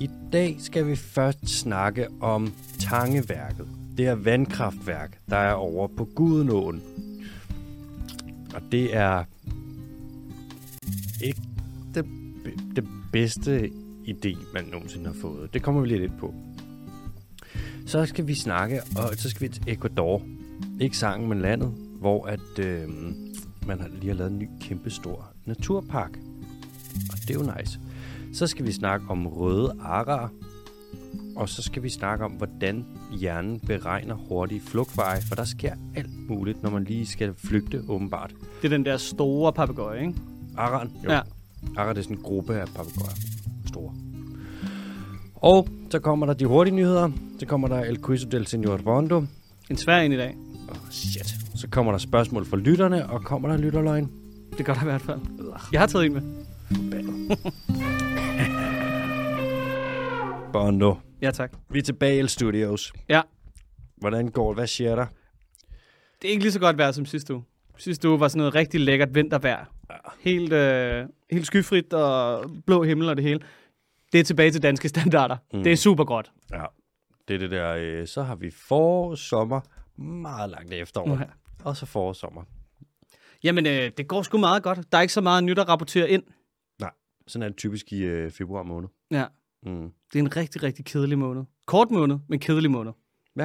I dag skal vi først snakke om Tangeværket. Det er vandkraftværk, der er over på Gudenåen. Og det er ikke det, det bedste idé, man nogensinde har fået. Det kommer vi lidt på. Så skal vi snakke, og så skal vi til Ecuador. Ikke sangen, men landet, hvor at, øh, man har lige har lavet en ny kæmpestor naturpark. Og det er jo nice. Så skal vi snakke om røde arer, og så skal vi snakke om, hvordan hjernen beregner hurtige flugtveje, for der sker alt muligt, når man lige skal flygte, åbenbart. Det er den der store papegøje, ikke? Aran, jo. Ja. Aran det er sådan en gruppe af papegøjer. Store. Og så kommer der de hurtige nyheder. Så kommer der El Quizo del Señor Bondo. En svær en i dag. Oh, shit. Så kommer der spørgsmål fra lytterne, og kommer der lytterløgn. Det gør der i hvert fald. Jeg har taget en med. Bondo. Ja, tak. Vi er tilbage i Studios. Ja. Hvordan går det? Hvad siger der? Det er ikke lige så godt vejr som sidste uge. Sidste uge var sådan noget rigtig lækkert vintervejr. Helt, øh, helt skyfrit og blå himmel og det hele. Det er tilbage til danske standarder. Mm. Det er super godt. Ja. Det er det der, øh, så har vi forår, sommer, meget langt efterår. Ja. Og så forår, sommer. Jamen, øh, det går sgu meget godt. Der er ikke så meget nyt at rapportere ind. Nej, sådan er det typisk i øh, februar måned. Ja. Mm. Det er en rigtig, rigtig kedelig måned. Kort måned, men kedelig måned. Ja.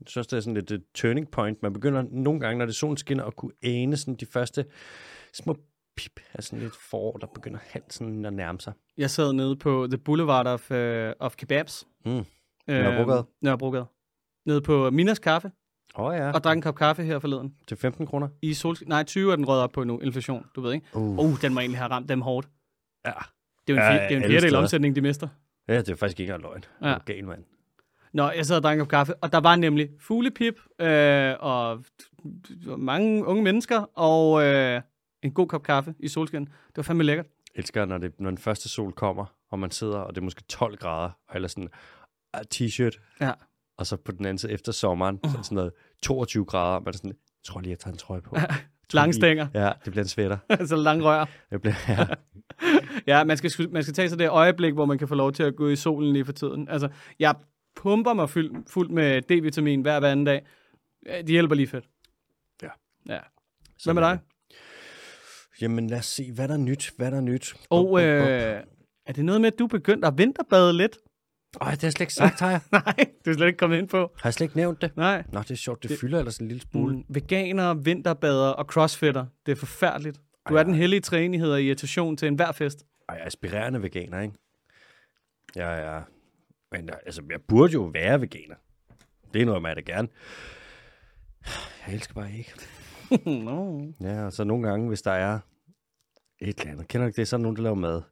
Jeg synes, det er sådan lidt et turning point. Man begynder nogle gange, når det solen skinner, at kunne ane sådan de første små pip af sådan lidt forår, der begynder halvt sådan at nærme sig. Jeg sad nede på The Boulevard of, uh, of Kebabs. Mm. Nørrebrogade? Øh, Nørrebrogade. Nede på Minas Kaffe, Åh oh, ja, og drak en kop kaffe her forleden. til 15 kroner. I sol... Nej, 20 er den røget op på nu, inflation, du ved ikke? Uh. Uh, den må egentlig have ramt dem hårdt. Ja. Det er jo en, Ja, fjer- det er en fjerdedel omsætning, de mister. Ja, det er faktisk ikke engang løgn. Ja. Ja. Gal, mand. Nå, jeg sad og drak en kop kaffe, og der var nemlig fuglepip, øh, og mange unge mennesker, og øh, en god kop kaffe i solskin. Det var fandme lækkert. Jeg elsker, når, det, når den første sol kommer, og man sidder, og det er måske 12 grader, og eller sådan ah, t-shirt, Ja. og så på den anden side efter sommeren, så er det sådan noget 22 grader, og man er sådan, jeg tror lige, jeg tager en trøje på. Tror Lange stænger, Ja, det bliver en sweater. altså lang rør. Jeg bliver, ja. Ja, man skal, man skal tage sig det øjeblik, hvor man kan få lov til at gå i solen lige for tiden. Altså, jeg pumper mig fuld, fuld med D-vitamin hver, hver anden dag. Ja, De hjælper lige fedt. Ja. Ja. Hvad med dig? det. Jamen lad os se, hvad der er nyt, hvad der er nyt. Og bup. øh, er det noget med, at du er begyndt at vinterbade lidt? Ej, det har jeg slet ikke sagt, har jeg. Nej, det er slet ikke kommet ind på. Har jeg slet ikke nævnt det? Nej. Nå, det er sjovt, det, Det- det fylder ellers en lille smule. Mm, veganer, vinterbader og crossfitter. Det er forfærdeligt. Du Ej, er den hellige træenighed og irritation til enhver fest. Ej, jeg er aspirerende veganer, ikke? Jeg er... Men altså, jeg burde jo være veganer. Det er noget, jeg da gerne. Jeg elsker bare ikke. no. Ja, og så nogle gange, hvis der er et eller andet. Kender du ikke det? Så er der nogen, der laver mad.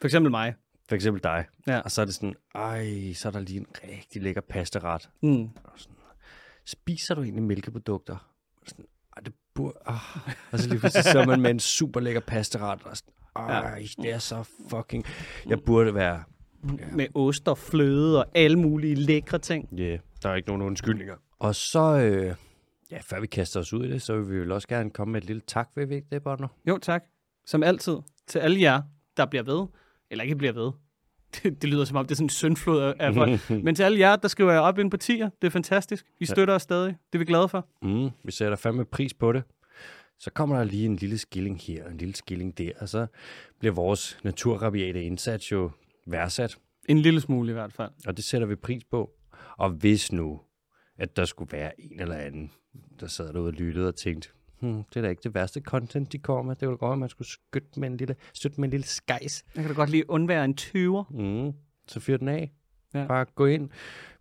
For eksempel mig. For eksempel dig. Ja. Og så er det sådan, ej, så er der lige en rigtig lækker pastaret. Mm. Spiser du egentlig mælkeprodukter? Og Sådan, ej, det burde... Ah. Og så lige pludselig så man med en super lækker pastaret. Og sådan, ej, det er så fucking... Jeg burde være... Med ost og fløde og alle mulige lækre ting. Ja, yeah, der er ikke nogen undskyldninger. Og så, øh, ja, før vi kaster os ud i det, så vil vi jo også gerne komme med et lille tak, vil vi ikke det, Bono? Jo, tak. Som altid. Til alle jer, der bliver ved. Eller ikke bliver ved. Det, det lyder som om, det er sådan en syndflod af- folk. Men til alle jer, der skriver jeg op ind på tier. Det er fantastisk. I støtter os stadig. Det er vi glade for. Mm, vi sætter fandme pris på det. Så kommer der lige en lille skilling her, og en lille skilling der, og så bliver vores naturrabiate indsats jo værdsat, En lille smule i hvert fald. og det sætter vi pris på. Og hvis nu, at der skulle være en eller anden, der sad derude og lyttede og tænkte, hmm, det er da ikke det værste content, de kommer med. Det var da godt, at man skulle støtte med en lille, støtte med en lille skejs. Jeg kan da godt lige undvære en 20'er. Mm, så fyr den af. Ja. Bare gå ind,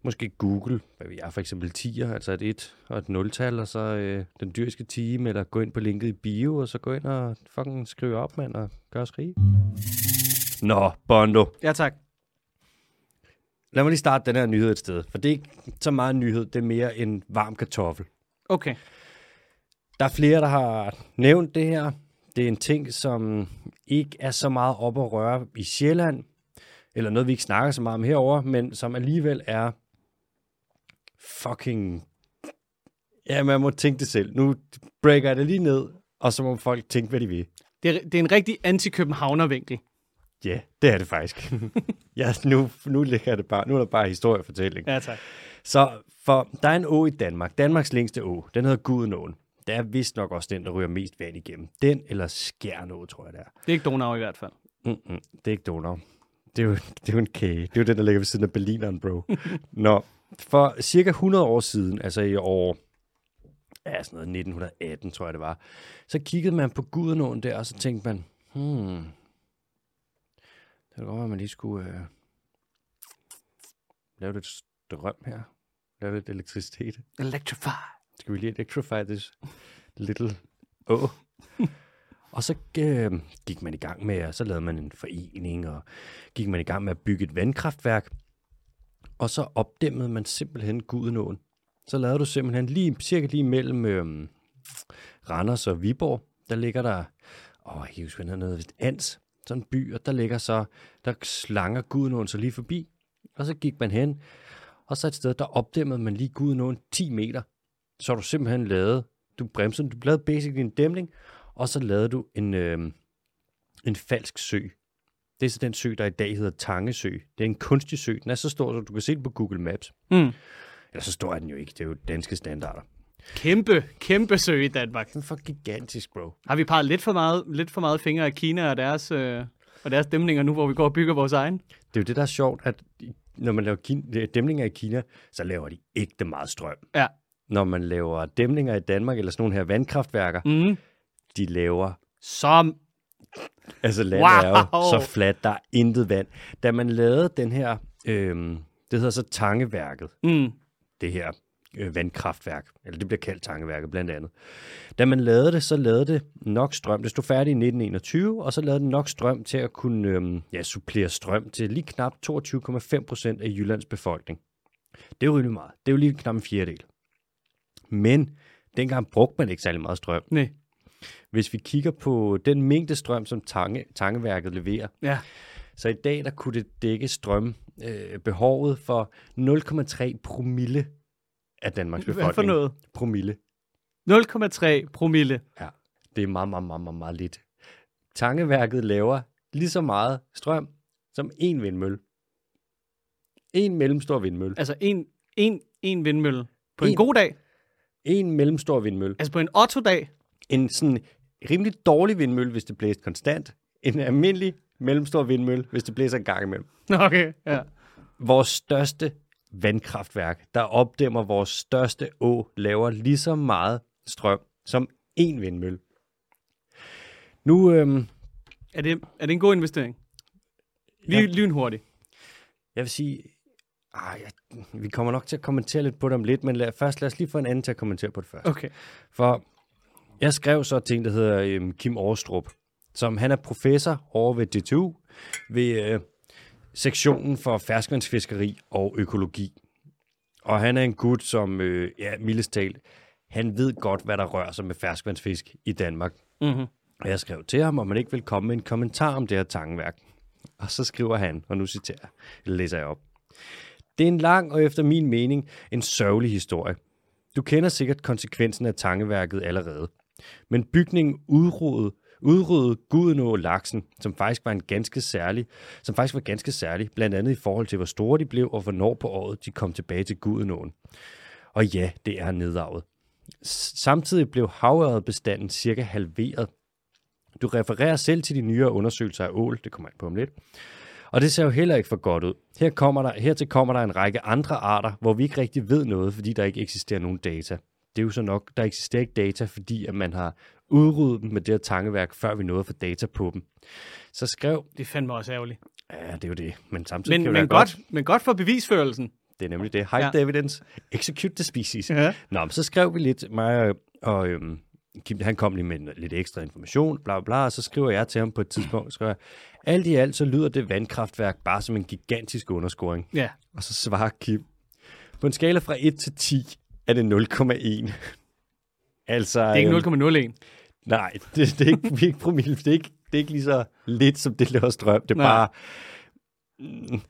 måske google, hvad vi er for eksempel 10'er, altså et 1 og et 0-tal, og så øh, den dyriske time, eller gå ind på linket i bio, og så gå ind og fucking skrive op, mand, og gør os rige. Nå, Bondo. Ja, tak. Lad mig lige starte den her nyhed et sted, for det er ikke så meget en nyhed, det er mere en varm kartoffel. Okay. Der er flere, der har nævnt det her. Det er en ting, som ikke er så meget op at røre i Sjælland, eller noget, vi ikke snakker så meget om herover, men som alligevel er fucking... Ja, man må tænke det selv. Nu breaker jeg det lige ned, og så må folk tænke, hvad de vil. Det er, det er en rigtig anti-Københavner-vinkel. Ja, det er det faktisk. ja, nu, nu, ligger det bare, nu er der bare historiefortælling. Ja, tak. Så for der er en å i Danmark. Danmarks længste å. Den hedder Gudenåen. Det er vist nok også den, der ryger mest vand igennem. Den eller Skjernå, tror jeg det er. Det er ikke Donau i hvert fald. Mm-mm, det er ikke Donau. Det er, jo, det er jo en kage. Det er jo den, der ligger ved siden af Berlineren, bro. Nå, for cirka 100 år siden, altså i år ja, sådan noget 1918, tror jeg det var, så kiggede man på Gudenåen der, og så tænkte man, hmm, det kan godt at man lige skulle øh, lave lidt strøm her. Lave lidt elektricitet. Electrify. Skal vi lige electrify this little å? og så øh, gik man i gang med, og så lavede man en forening, og gik man i gang med at bygge et vandkraftværk. Og så opdæmmede man simpelthen Gudenåen. Så lavede du simpelthen lige, cirka lige mellem øh, Randers og Viborg, der ligger der, åh, jeg kan huske, hvad den hedder, Ans, sådan en by, og der ligger så, der slanger Gudenåen så lige forbi. Og så gik man hen, og så et sted, der opdæmmede man lige Gudenåen 10 meter. Så har du simpelthen lavet, du bremsede, du lavede basically en dæmning, og så lavede du en, øh, en falsk sø. Det er så den sø, der i dag hedder Tangesø. Det er en kunstig sø. Den er så stor, så du kan se den på Google Maps. Mm. Eller så stor er den jo ikke. Det er jo danske standarder. Kæmpe, kæmpe sø i Danmark. Den er for gigantisk, bro. Har vi peget lidt for meget, lidt for meget fingre af Kina og deres, øh, og deres dæmninger nu, hvor vi går og bygger vores egen? Det er jo det, der er sjovt, at når man laver kin- dæmninger i Kina, så laver de ægte meget strøm. Ja. Når man laver dæmninger i Danmark, eller sådan nogle her vandkraftværker, Mm. De laver Som, Altså landet wow. er jo så fladt, der er intet vand. Da man lavede den her, øhm, det hedder så Tangeværket, mm. det her øh, vandkraftværk, eller det bliver kaldt Tangeværket blandt andet. Da man lavede det, så lavede det nok strøm. Det stod færdigt i 1921, og så lavede det nok strøm til at kunne øhm, ja, supplere strøm til lige knap 22,5 procent af Jyllands befolkning. Det er jo rimelig meget. Det er jo lige knap en fjerdedel. Men dengang brugte man ikke særlig meget strøm. Nej. Hvis vi kigger på den mængde strøm, som tange, Tangeværket leverer, Ja. så i dag der kunne det dække strømbehovet øh, behovet for 0,3 promille af Danmarks befolkning. Hvad for noget? Promille. 0,3 promille. Ja, det er meget, meget, meget, meget, meget lidt. Tangeværket laver lige så meget strøm som en vindmølle. En mellemstor vindmølle. Altså en, en, en vindmølle. På en, En. god dag. En mellemstor vindmølle. Altså på en Otto-dag. En sådan rimelig dårlig vindmølle, hvis det blæser konstant. En almindelig mellemstor vindmølle, hvis det blæser en gang imellem. Okay, ja. vores største vandkraftværk, der opdæmmer vores største å, laver lige så meget strøm som en vindmølle. Nu, øhm, Er det, er det en god investering? Lige, Ja. Lynhurtigt. jeg vil sige, ej, jeg, vi kommer nok til at kommentere lidt på det om lidt, men lad, først lad os lige få en anden til at kommentere på det først. Okay. For jeg skrev så til en, der hedder øhm, Kim Aarstrup, som han er professor over ved DTU, ved øh, sektionen for ferskvandsfiskeri og økologi. Og han er en gut, som, øh, ja, mildest talt, han ved godt, hvad der rører sig med ferskvandsfisk i Danmark. Mm-hmm. Og jeg skrev til ham, om man ikke vil komme med en kommentar om det her tangeværk. Og så skriver han, og nu citerer jeg, eller læser jeg op. Det er en lang og efter min mening en sørgelig historie. Du kender sikkert konsekvensen af tangeværket allerede. Men bygningen udryddede, udryddede Gudenå laksen, som faktisk var en ganske særlig, som faktisk var ganske særlig, blandt andet i forhold til, hvor store de blev, og hvornår på året de kom tilbage til Gudenåen. Og ja, det er nedarvet. Samtidig blev havøredbestanden cirka halveret. Du refererer selv til de nyere undersøgelser af ål, det kommer jeg ind på om lidt. Og det ser jo heller ikke for godt ud. Her kommer der, hertil kommer der en række andre arter, hvor vi ikke rigtig ved noget, fordi der ikke eksisterer nogen data. Det er jo så nok, der eksisterer ikke data, fordi at man har udryddet dem med det her tangeværk, før vi nåede at få data på dem. Så skrev, Det er fandme også ærgerligt. ja, det er jo det, men samtidig Men, kan det men, være godt, men godt for bevisførelsen. Det er nemlig det. Hide Ja. evidence, execute the species. Ja. Nå, men så skrev vi lidt, mig og, og øhm, Kim, han kom lige med lidt ekstra information, bla bla bla, og så skriver jeg til ham på et tidspunkt, skriver jeg, alt i alt så lyder det vandkraftværk bare som en gigantisk underscoring. Ja. Og så svarer Kim, på en skala fra 1 til 10 er det 0,1. Altså, Det er ikke øhm, 0,01. Nej, det, det er ikke, vi er ikke promille. Det er ikke, det er ikke lige så lidt, som det laver strøm. Det er Nej. bare,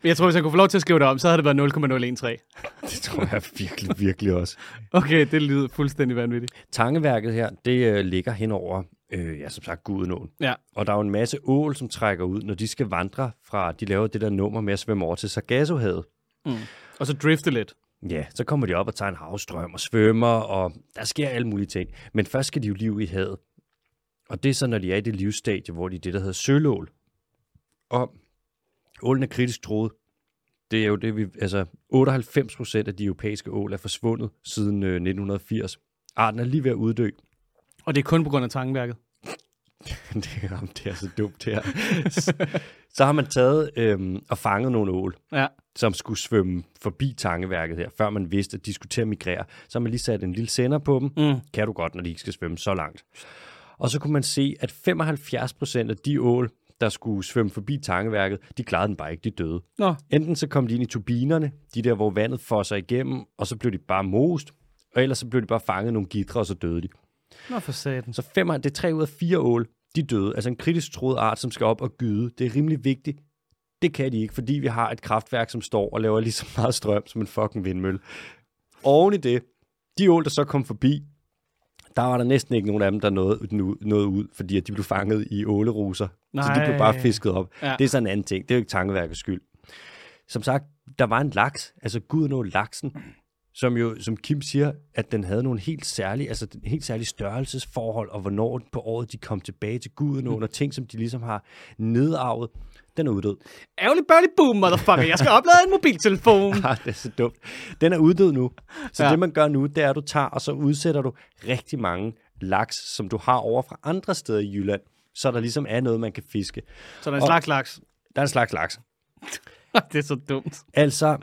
Jeg tror, hvis jeg kunne få lov til at skrive det om, så havde det været 0,013. det tror jeg virkelig, virkelig også. Okay, det lyder fuldstændig vanvittigt. Tangeværket her, det øh, ligger hen over øh, ja, som sagt, Gudenåen. Ja. Og der er jo en masse ål, som trækker ud, når de skal vandre fra, de laver det der nummer med at svømme over til Sargassohavet. Og så drifte lidt. Ja, så kommer de op og tager en havstrøm og svømmer, og der sker alle mulige ting. Men først skal de jo live i havet. Og det er så, når de er i det livsstadie, hvor de er det, der hedder sølål. Og ålen er kritisk troet. Det er jo det, vi... Altså, 98 procent af de europæiske ål er forsvundet siden øh, 1980. Arten er lige ved at uddø. Og det er kun på grund af tangværket. det, er, det er så dumt her. så har man taget øhm, og fanget nogle ål, Ja. Som skulle svømme forbi tangeværket her, før man vidste, at de skulle til at migrere. Så har man lige sat en lille sender på dem. Mm. Kan du godt, når de ikke skal svømme så langt. Og så kunne man se, at 75 procent af de ål, der skulle svømme forbi tangeværket, de klarede den bare ikke, de døde. Nå, Enten så kom de ind i turbinerne, de der, hvor vandet fosser igennem, og så blev de bare most, og ellers så blev de bare fanget nogle gitre, og så døde de. Nå for satan. Så fem, det er tre ud af fire ål, de døde. Altså en kritisk troet art, som skal op og gyde. Det er rimelig vigtigt. Det kan de ikke, fordi vi har et kraftværk, som står og laver lige så meget strøm som en fucking vindmølle. Oven i det, de ål, der så kom forbi, der var der næsten ikke nogen af dem, der nåede, nåede ud, fordi at de blev fanget i åleruser. Så de blev Nej. bare fisket op. Ja. Det er sådan en anden ting. Det er jo ikke tankeværkets skyld. Som sagt, der var en laks, altså Gud nå laksen, som jo, som Kim siger, at den havde nogle helt særlige, altså helt særlige størrelsesforhold, og hvornår på året de kom tilbage til guden, og ting, som de ligesom har nedarvet, den er uddød. Ærgerlig burly boom, motherfucker. Jeg skal oplade en mobiltelefon. Ah, det er så dumt. Den er uddød nu. Så Ja. det, man gør nu, det er, at du tager, og så udsætter du rigtig mange laks, som du har over fra andre steder i Jylland, så der ligesom er noget, man kan fiske. Så der er en slags laks. Der er en slags laks. det er så dumt. Altså,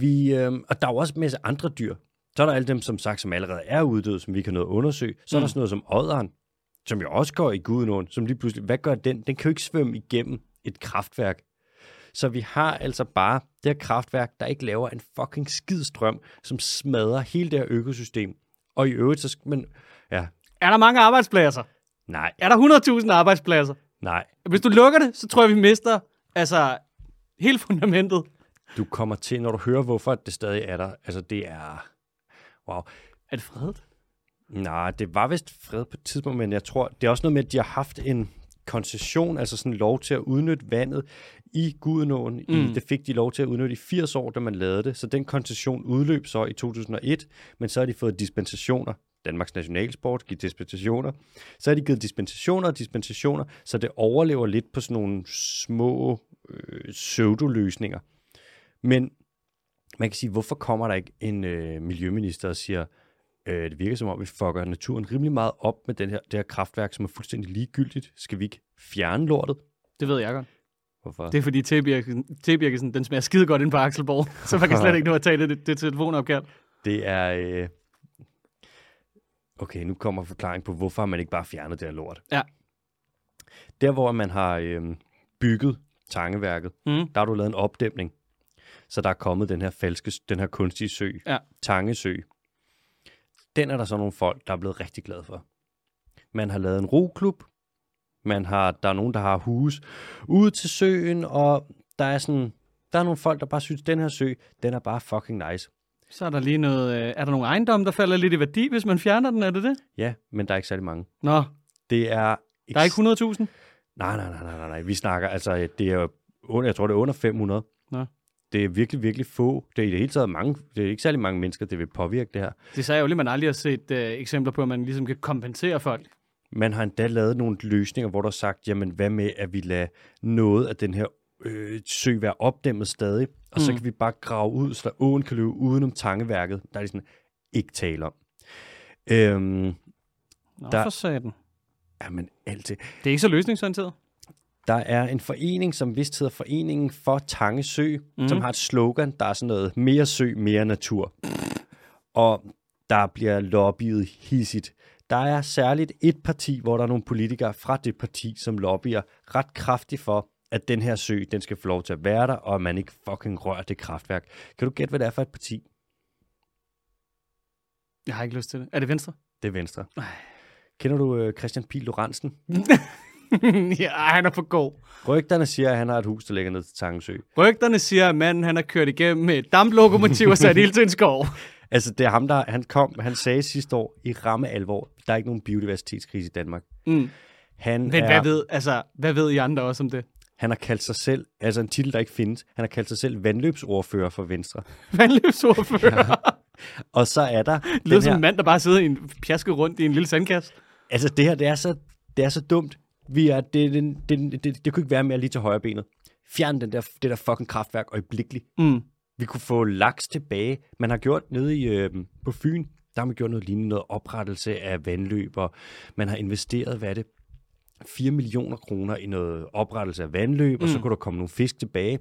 vi, øh, og der er jo også en masse andre dyr. Så er der alle dem, som sagt, som allerede er uddøde, som vi kan nå at undersøge. Så er der sådan noget som ådderen, som jo også går i Gudenåen, som lige pludselig, hvad gør den? Den kan jo ikke svømme igennem et kraftværk. Så vi har altså bare det her kraftværk, der ikke laver en fucking skid strøm, som smadrer hele det her økosystem. Og i øvrigt, så skal man... Ja, Er der mange arbejdspladser? nej, Er der 100.000 arbejdspladser? nej. Hvis du lukker det, så tror jeg, vi mister altså hele fundamentet. Du kommer til, når du hører, hvorfor det stadig er der. Altså, det er... Wow. Er det fredet? Nej, det var vist fred på et tidspunkt, men jeg tror, det er også noget med, at de har haft en koncession, altså sådan lov til at udnytte vandet i Gudenåen. Mm. I, det fik de lov til at udnytte i 80 år, da man lavede det. Så den koncession udløb så i 2001, men så har de fået dispensationer. Danmarks Nationalsport giver dispensationer. Så har de givet dispensationer og dispensationer, så det overlever lidt på sådan nogle små øh, pseudoløsninger. Men man kan sige, hvorfor kommer der ikke en øh, miljøminister og siger, øh, det virker som om, vi fucker naturen rimelig meget op med den her, det her kraftværk, som er fuldstændig ligegyldigt. Skal vi ikke fjerne lortet? Det ved jeg godt. Hvorfor? Det er fordi T-Birkesen, den smager skide godt ind på Axelborg, så man kan slet ikke nå at tage det, det, det telefonopkald. Det er... Øh... Okay, nu kommer forklaring på, hvorfor man ikke bare fjernet det her lort. Ja. Der, hvor man har øh, bygget tangeværket, Mm. der har du lavet en opdæmning. Så der er kommet den her falske, den her kunstige sø, Ja. Tangesø. Den er der så nogle folk, der er blevet rigtig glade for. Man har lavet en roklub. Man har, der er nogen, der har hus ude til søen, og der er sådan, der er nogle folk, der bare synes, den her sø, den er bare fucking nice. Så er der lige noget, øh, er der nogle ejendomme, der falder lidt i værdi, hvis man fjerner den, er det det? Ja, men der er ikke særlig mange. Nå, Det er... der er ikke 100.000? Nej, nej, nej, nej, nej, nej. Vi snakker, altså, det er under, jeg tror, det er under 500. Nå. Det er virkelig, virkelig få. Det er i det hele taget mange, det er ikke særlig mange mennesker, det vil påvirke det her. Det sagde jo lige, man aldrig har set øh, eksempler på, at man ligesom kan kompensere folk. Man har endda lavet nogle løsninger, hvor der er sagt, jamen hvad med, at vi lader noget af den her øh, sø være opdæmmet stadig, og mm. så kan vi bare grave ud, så der åen kan løbe udenom tangeværket. Der er de sådan, ikke tale om. Øhm, Nå, Der- for satan. jamen, alt det. Det er ikke så løsningsorienteret. Der er en forening, som vist hedder Foreningen for Tangesø, mm. Som har et slogan, der er sådan noget, mere sø, mere natur. Og der bliver lobbyet hissigt. Der er særligt et parti, hvor der er nogle politikere fra det parti, som lobbyer ret kraftigt for, at den her sø, den skal få lov til at være der, og at man ikke fucking rører det kraftværk. Kan du gætte, hvad det er for et parti? Jeg har ikke lyst til det. Er det Venstre? Det er Venstre. Ej. Kender du øh, Christian Pihl Lorentzen? ja, han er for god. Rygterne siger, at han har et hus, der ligger ned til Tangesø. Rygterne siger, at manden han har kørt igennem med et damplokomotiv og sat ild til en skov. Altså, det er ham, der han kom, han sagde sidste år i ramme alvor, der er ikke nogen biodiversitetskrise i Danmark. Mm. Han, Men er, hvad ved, altså, hvad ved I andre også om det? han har kaldt sig selv, altså en titel, der ikke findes, han har kaldt sig selv vandløbsordfører for Venstre. Vandløbsordfører. Ja. Og så er der Det lyder som her, en mand, der bare sidder i en pjaske rundt i en lille sandkasse. altså det her, det er så, det er så dumt. Vi er, det, det, det, det, det kunne ikke være mere lige til højre benet. Fjern den der, det der fucking kraftværk øjeblikkeligt. Mm. Vi kunne få laks tilbage. Man har gjort nede i, øh, på Fyn, der har man gjort noget lignende, noget oprettelse af vandløb, og man har investeret, hvad er det, 4 millioner kroner i noget oprettelse af vandløb, og så Mm. kunne der komme nogle fisk tilbage.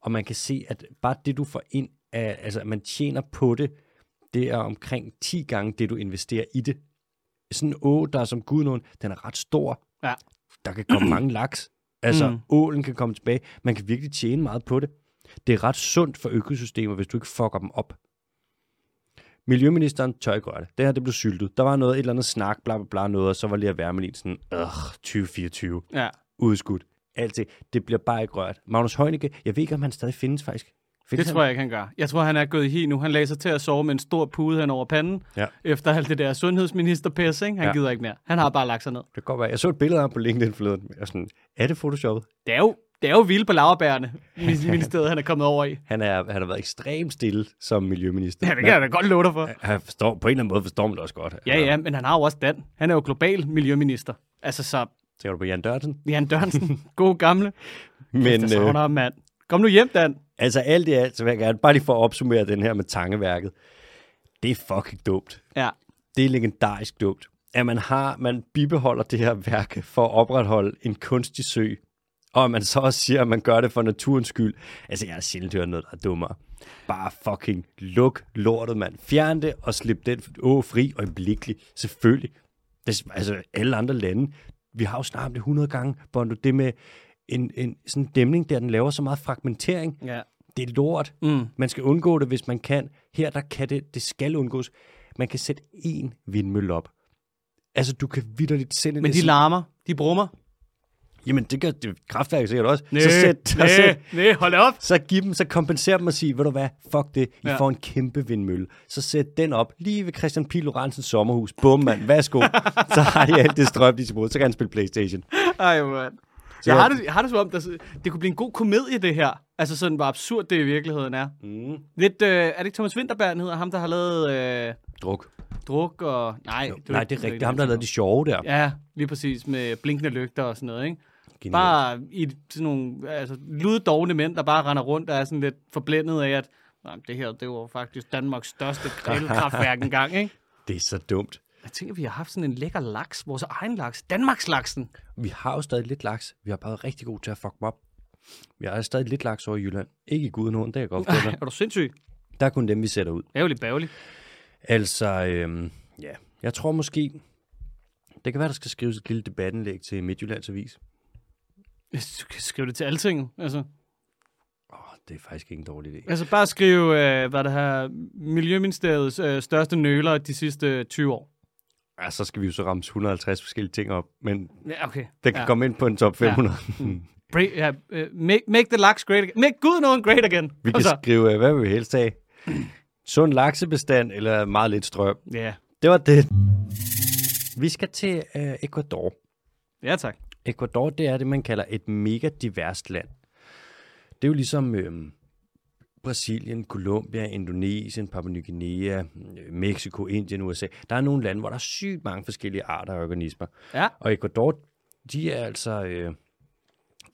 Og man kan se, at bare det, du får ind, af, altså at man tjener på det, det er omkring 10 gange det, du investerer i det. Sådan en å, der er som gudnåen, den er ret stor. Ja. Der kan komme mange laks. Altså, Mm. ålen kan komme tilbage. Man kan virkelig tjene meget på det. Det er ret sundt for økosystemer, hvis du ikke fucker dem op. Miljøministeren tør ikke røre det. Det her, det blev syltet. Der var noget, et eller andet snak, bla bla bla, noget, og så var lige at være med sådan, øh, 2024, Ja. udskudt. Alt det. Det bliver bare ikke rørt. Magnus Heunicke, jeg ved ikke, om han stadig findes faktisk. Findes Det tror jeg ikke, han gør. Jeg tror, han er gået i hi nu. Han lagde sig til at sove med en stor pude hen over panden, Ja. efter alt det der sundhedsminister ikke? Han Ja. gider ikke mere. Han har bare lagt sig ned. Det kan godt være. Jeg så et billede af ham på LinkedIn forleden. Jeg var sådan, er det photoshoppet? Det er jo, det er jo vildt på laverbærene, ministeriet, han er kommet over i. Han, er, han har været ekstremt stille som miljøminister. Ja, det kan jeg da godt love dig for. Han forstår, på en eller anden måde forstår man det også godt. Ja, ja, men han har jo også Dan. Han er jo global miljøminister. Altså så, Tænker du på Jan Dørten? Jan Dørnsen, god gamle. Men Men, øh, savner ham, mand. Kom nu hjem, Dan. Altså alt i alt, så vil jeg gerne bare lige for at opsummere den her med tangeværket. Det er fucking dumt. Ja. Det er legendarisk dumt. At man har, man bibeholder det her værk for at opretholde en kunstig sø, og at man så også siger, at man gør det for naturens skyld. Altså, jeg har sjældent hørt noget, der er dummere. Bare fucking luk lortet, mand. Fjern det og slip den å fri øjeblikkeligt. Selvfølgelig. Det, altså, alle andre lande, vi har jo snart det 100 gange, Bondo, det med en, en sådan dæmning der, den laver så meget fragmentering. Ja. Det er lort. Mm. Man skal undgå det, hvis man kan. Her, der kan det, det skal undgås. Man kan sætte én vindmølle op. Altså, du kan vidderligt sende Men en... de larmer. De brummer. Jamen, det gør det, kraftværket sikkert også. Næ, så, sæt, så, næ, sæt, næ, hold op. så giv dem, så kompenser dem og sige, ved du hvad, fuck det, I Ja. får en kæmpe vindmølle. Så sæt den op lige ved Christian Pil Lorentzens sommerhus. Bum, mand, værsgo. så har de alt det strøm, de skal bruge. Så kan han spille Playstation. Ej, mand. Jeg jeg- har det, jeg har det som om, der, det kunne blive en god komedie, det her. Altså sådan, hvor absurd det i virkeligheden er. Mm. Lidt, øh, er det ikke Thomas Winterberg, han hedder? Ham, der har lavet øh, Druk. druk og... Nej, Jo, det, Nej, det er rigtigt. Det er ham, der har lavet de sjove der. Ja, lige præcis, med blinkende lygter og sådan noget, ikke? Genialt. Bare i sådan nogle altså, luddovne mænd, der bare render rundt og er sådan lidt forblændet af, at Nej, det her, det var faktisk Danmarks største grillkraftværk engang, ikke? Det er så dumt. Jeg tænker, vi har haft sådan en lækker laks, vores egen laks, Danmarks laksen. Vi har jo stadig lidt laks. Vi har bare været rigtig gode til at fuck dem op. Vi har stadig lidt laks over i Jylland. Ikke i Gudenåen, det er jeg godt forstå. er du sindssyg? Der er kun dem, vi sætter ud. Ærgerligt bævligt. Altså, øhm, ja. Jeg tror måske, det kan være, der skal skrives et lille debatindlæg til Midtjyllands Avis. Du kan skrive det til alting. Altså, Åh, det er faktisk ikke en dårlig idé. altså bare skrive, øh, hvad det her, Miljøministeriets øh, største nøler de sidste 20 år. Ja, så skal vi jo så ramme 150 forskellige ting op, men Ja, okay. det kan ja. ja. komme ind på en top 500. Ja. Bra- ja, uh, make, make the laks great again. Make good known great again. vi kan så. skrive, øh, hvad vil vi helst have? Sund laksebestand eller meget lidt strøm? Ja, Det var det. Vi skal til øh, Ecuador. ja tak. Ecuador, det er det, man kalder et mega diverst land. Det er jo ligesom øhm, Brasilien, Colombia, Indonesien, Papua Ny Guinea, øh, Mexico, Indien, USA. Der er nogle lande, hvor der er sygt mange forskellige arter af organismer. Ja. Og Ecuador, de er altså, øh,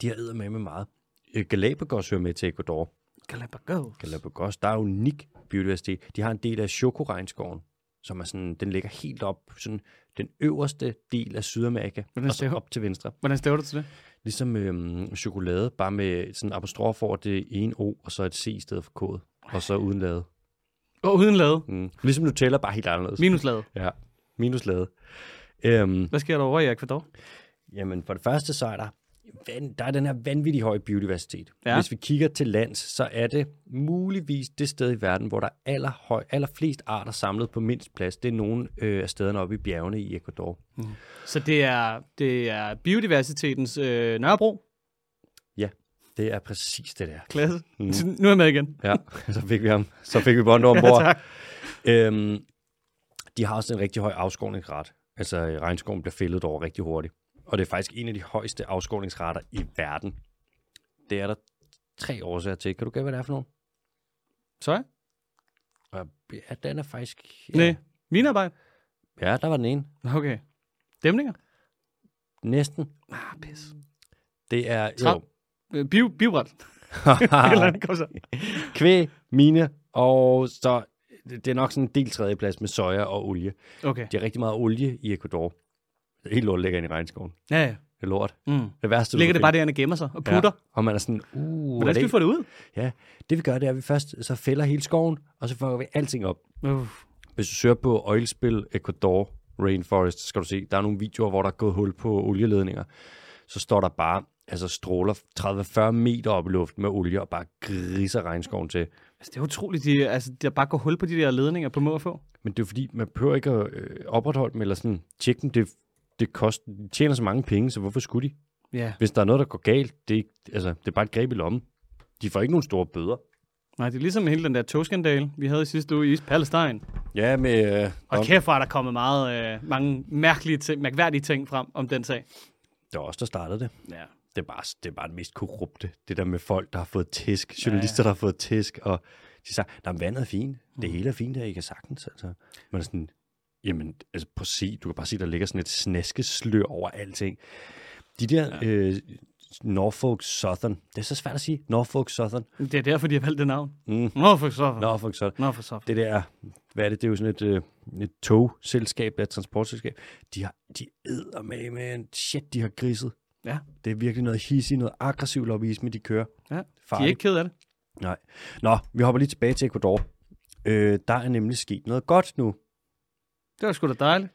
de har med med meget. Øh, Galapagos hører med til Ecuador. Galapagos. Galapagos, der er unik biodiversitet. De har en del af chokoregnskoven, som er sådan, den ligger helt op, sådan den øverste del af Sydamerika, Hvordan og så op til venstre. Hvordan staver du til det? Ligesom øhm, chokolade, bare med sådan apostrof over det ene O, og så et C i stedet for kode. Og så uden lade. Og uden lade. Mm. Ligesom Nutella, bare helt anderledes. Minus lade. Ja, minus lade. Øhm, Hvad sker der over i Ecuador? jamen, for det første, så er der, van- der er den her vanvittig høje biodiversitet. Ja. Hvis vi kigger til lands, så er det muligvis det sted i verden, hvor der er allerhøj, allerflest arter samlet på mindst plads. Det er nogle øh, af stederne oppe i bjergene i Ecuador. Så det er, det er biodiversitetens øh, Nørrebro. Det er præcis det der. Klasse. Mm. Mm. Nu er jeg med igen. Ja, så fik vi ham. Så fik vi Bondo Ja, ombord. tak. Øhm, de har også en rigtig høj afskovningsret. Altså regnskoven bliver fældet over rigtig hurtigt. Og det er faktisk en af de højeste afskovningsrater i verden. Det er der tre årsager til. Kan du gætte, hvad det er for nogen? Så? Og Ja, den er faktisk... Ja, Nej. Minarbejde? ja der var den ene. Okay. Dæmninger? Næsten. Ah, pis. Det er jo Øh, Bio, biobræt. Eller andet, kom så. kvæg, mine, og så det er nok sådan en del tredjeplads med soja og olie. Okay. De har rigtig meget olie i Ecuador. Helt lort ligger inde i regnskoven. Ja, ja. Det er lort. Mm. Det værste, Ligger det bare derinde og gemmer sig og putter? Ja. Og man er sådan, uh, Hvordan er skal vi det, få det ud? det vi gør, det er, at vi først så fælder hele skoven, og så får vi alting op. Uh. Hvis du søger på oilspill Ecuador Rainforest, så skal du se, der er nogle videoer, hvor der er gået hul på olieledninger. Så står der bare altså stråler 30-40 meter op i luften med olie og bare griser regnskoven til. Altså, det er utroligt, de, altså, de har bare gået hul på de der ledninger på må få. Men det er fordi, man behøver ikke at øh, opretholde dem, eller sådan tjekke dem. Det, det koster, de tjener så mange penge, så hvorfor skulle de? Ja. Hvis der er noget, der går galt, det er, altså, det er bare et greb i lommen. De får ikke nogen store bøder. Nej, det er ligesom hele den der togskandale, vi havde i sidste uge i East Palestine. Ja, med... Øh, Og kæft, hvor er der kommet meget, øh, mange mærkelige ting, mærkværdige ting frem om den sag. det var også der startede det. Ja. Det er, bare, det er bare det mest korrupte. Det der med folk, der har fået tæsk. Journalister, ja, ja. der har fået tæsk. Og de sagde, at vandet er fint. Det hele er fint, der I kan sagtens. Altså. Man er sådan, jamen, altså, prøv at se. Du kan bare se, der ligger sådan et snaskeslør over alting. De der ja. øh, Norfolk Southern. Det er så svært at sige. Norfolk Southern. Det er derfor, de har valgt det navn. Mm. Så. Nå. Norfolk Southern. For så. Det der, hvad er det? Det er jo sådan et, øh, et togselskab, et transportselskab. De har, de æder med, med shit, de har griset. Ja. Det er virkelig noget hissigt, noget aggressiv lobbyisme, de kører. Ja. De er Farligt. ikke ked af det. Nej. Nå, vi hopper lige tilbage til Ecuador. Øh, der er nemlig sket noget godt nu. Det var sgu da dejligt.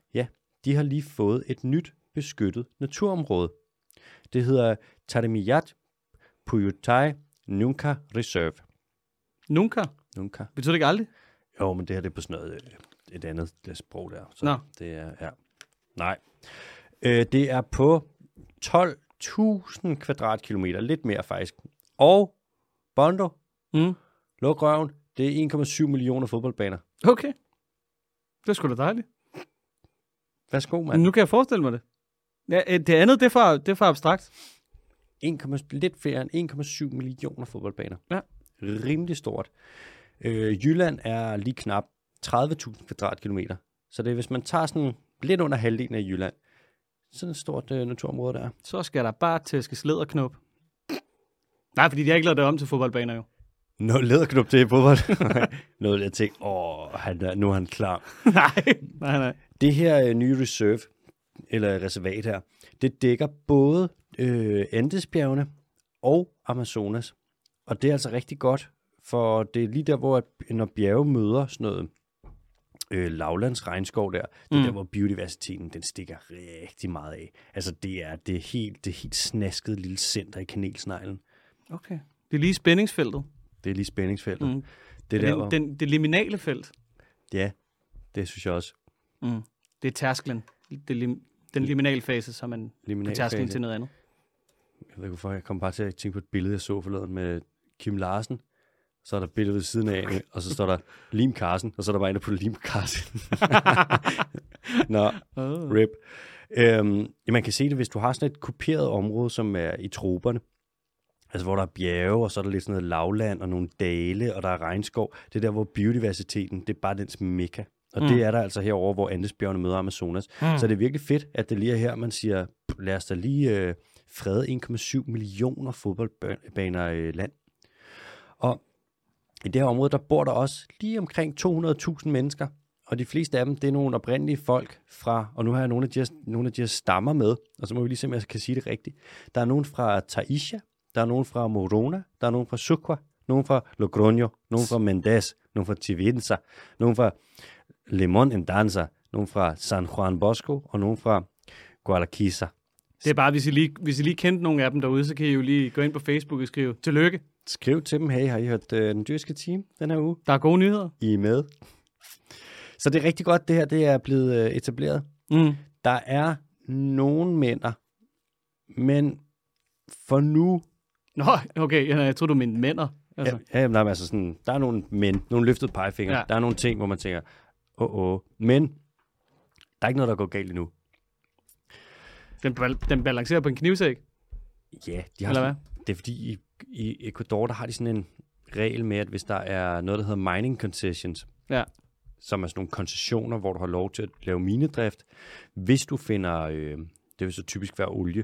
De har lige fået et nyt beskyttet naturområde. Det hedder Tarimiyat Puyutai Nunca Reserve. Nunca. Nunca. Betyder det ikke aldrig? Jo, men det her det er på sådan noget, øh, et andet det sprog der. Så Nå. det er, ja. Nej. Øh, det er på 12.000 kvadratkilometer, lidt mere faktisk. Og, Bondo, Mm. luk røven, det er 1,7 millioner fodboldbaner. Okay. Det er sgu da dejligt. Værsgo, mand. nu kan jeg forestille mig det. Ja, øh, det andet, det er for, det er for abstrakt. 1, lidt flere end 1,7 millioner fodboldbaner. Ja. Rimelig stort. Øh, Jylland er lige knap 30.000 kvadratkilometer. Så det er, hvis man tager sådan lidt under halvdelen af Jylland, sådan et stort øh, naturområde der. Så skal der bare tæske sled og knop. Nej, fordi de har ikke lavet det om til fodboldbaner jo. Nå, lederknop til fodbold. Noget, jeg tænkte, åh, han er, nu er han klar. nej, nej, nej. Det her øh, nye reserve, eller reservat her, det dækker både øh, Andesbjergene og Amazonas. Og det er altså rigtig godt, for det er lige der, hvor at, når bjerge møder sådan noget øh, lavlands regnskov der, det er Mm. der, hvor biodiversiteten den stikker rigtig meget af. Altså det er det er helt, det er helt snasket lille center i kanelsneglen. Okay. Det er lige spændingsfeltet. Det er lige spændingsfeltet. Mm. Det er der, Den, hvor, den, det liminale felt. ja, det synes jeg også. Mm. Det er tærsklen. Det lim, den liminale fase, som man på Liminal tærsklen fase. til noget andet. Jeg ved ikke hvorfor, jeg kom bare til at tænke på et billede, jeg så forleden med Kim Larsen. Så er der et billede ved siden af, og så står der Lim Carsen, og så er der bare en, der putter Lim Carsen. Nå, Oh. rip. Øhm, ja, man kan se det, hvis du har sådan et kuperet område, som er i troberne. Altså, hvor der er bjerge, og så er der lidt sådan noget lavland, og nogle dale, og der er regnskov. Det er der, hvor biodiversiteten, det er bare dens mekka. Og mm. Det er der altså herover, hvor Andesbjergene møder Amazonas. Mm. Så det er virkelig fedt, at det lige er her, man siger, "Pff, lad os da lige øh, frede 1,7 millioner fodboldbaner i land. Og i det her område, der bor der også lige omkring 200.000 mennesker. Og de fleste af dem, det er nogle oprindelige folk fra, og nu har jeg nogle af de her, nogle af de her stammer med, og så må vi lige se, om jeg kan sige det rigtigt. Der er nogen fra Taisha, der er nogen fra Morona, der er nogen fra Sucua, nogen fra Logroño, nogen fra Mendes, nogen fra Chivinza, nogen fra Limon en Danza, nogen fra San Juan Bosco, og nogen fra Guadalquivir. Det er bare, hvis I, lige, hvis I lige kendte nogle af dem derude, så kan I jo lige gå ind på Facebook og skrive, tillykke, Skriv til dem, hey, har I hørt øh, den dyrske team den her uge? der er gode nyheder. I er med. Så det er rigtig godt, det her det er blevet øh, etableret. Mm. Der er nogle mænder, men for nu, Nå, okay, jeg, jeg tror du mente mænder. Altså. Ja, ja nej, men altså sådan, der er nogle men, nogle løftede pegefinger. Ja. Der er nogle ting, hvor man tænker, åh, åh. Men der er ikke noget, der går galt endnu. Den, bal- den balancerer på en knivsæk, Ja, de har eller hvad? sådan, det er fordi i, i Ecuador, der har de sådan en regel med, at hvis der er noget, der hedder mining concessions, Ja. som er sådan nogle koncessioner, hvor du har lov til at lave minedrift, hvis du finder, øh, det vil så typisk være olie,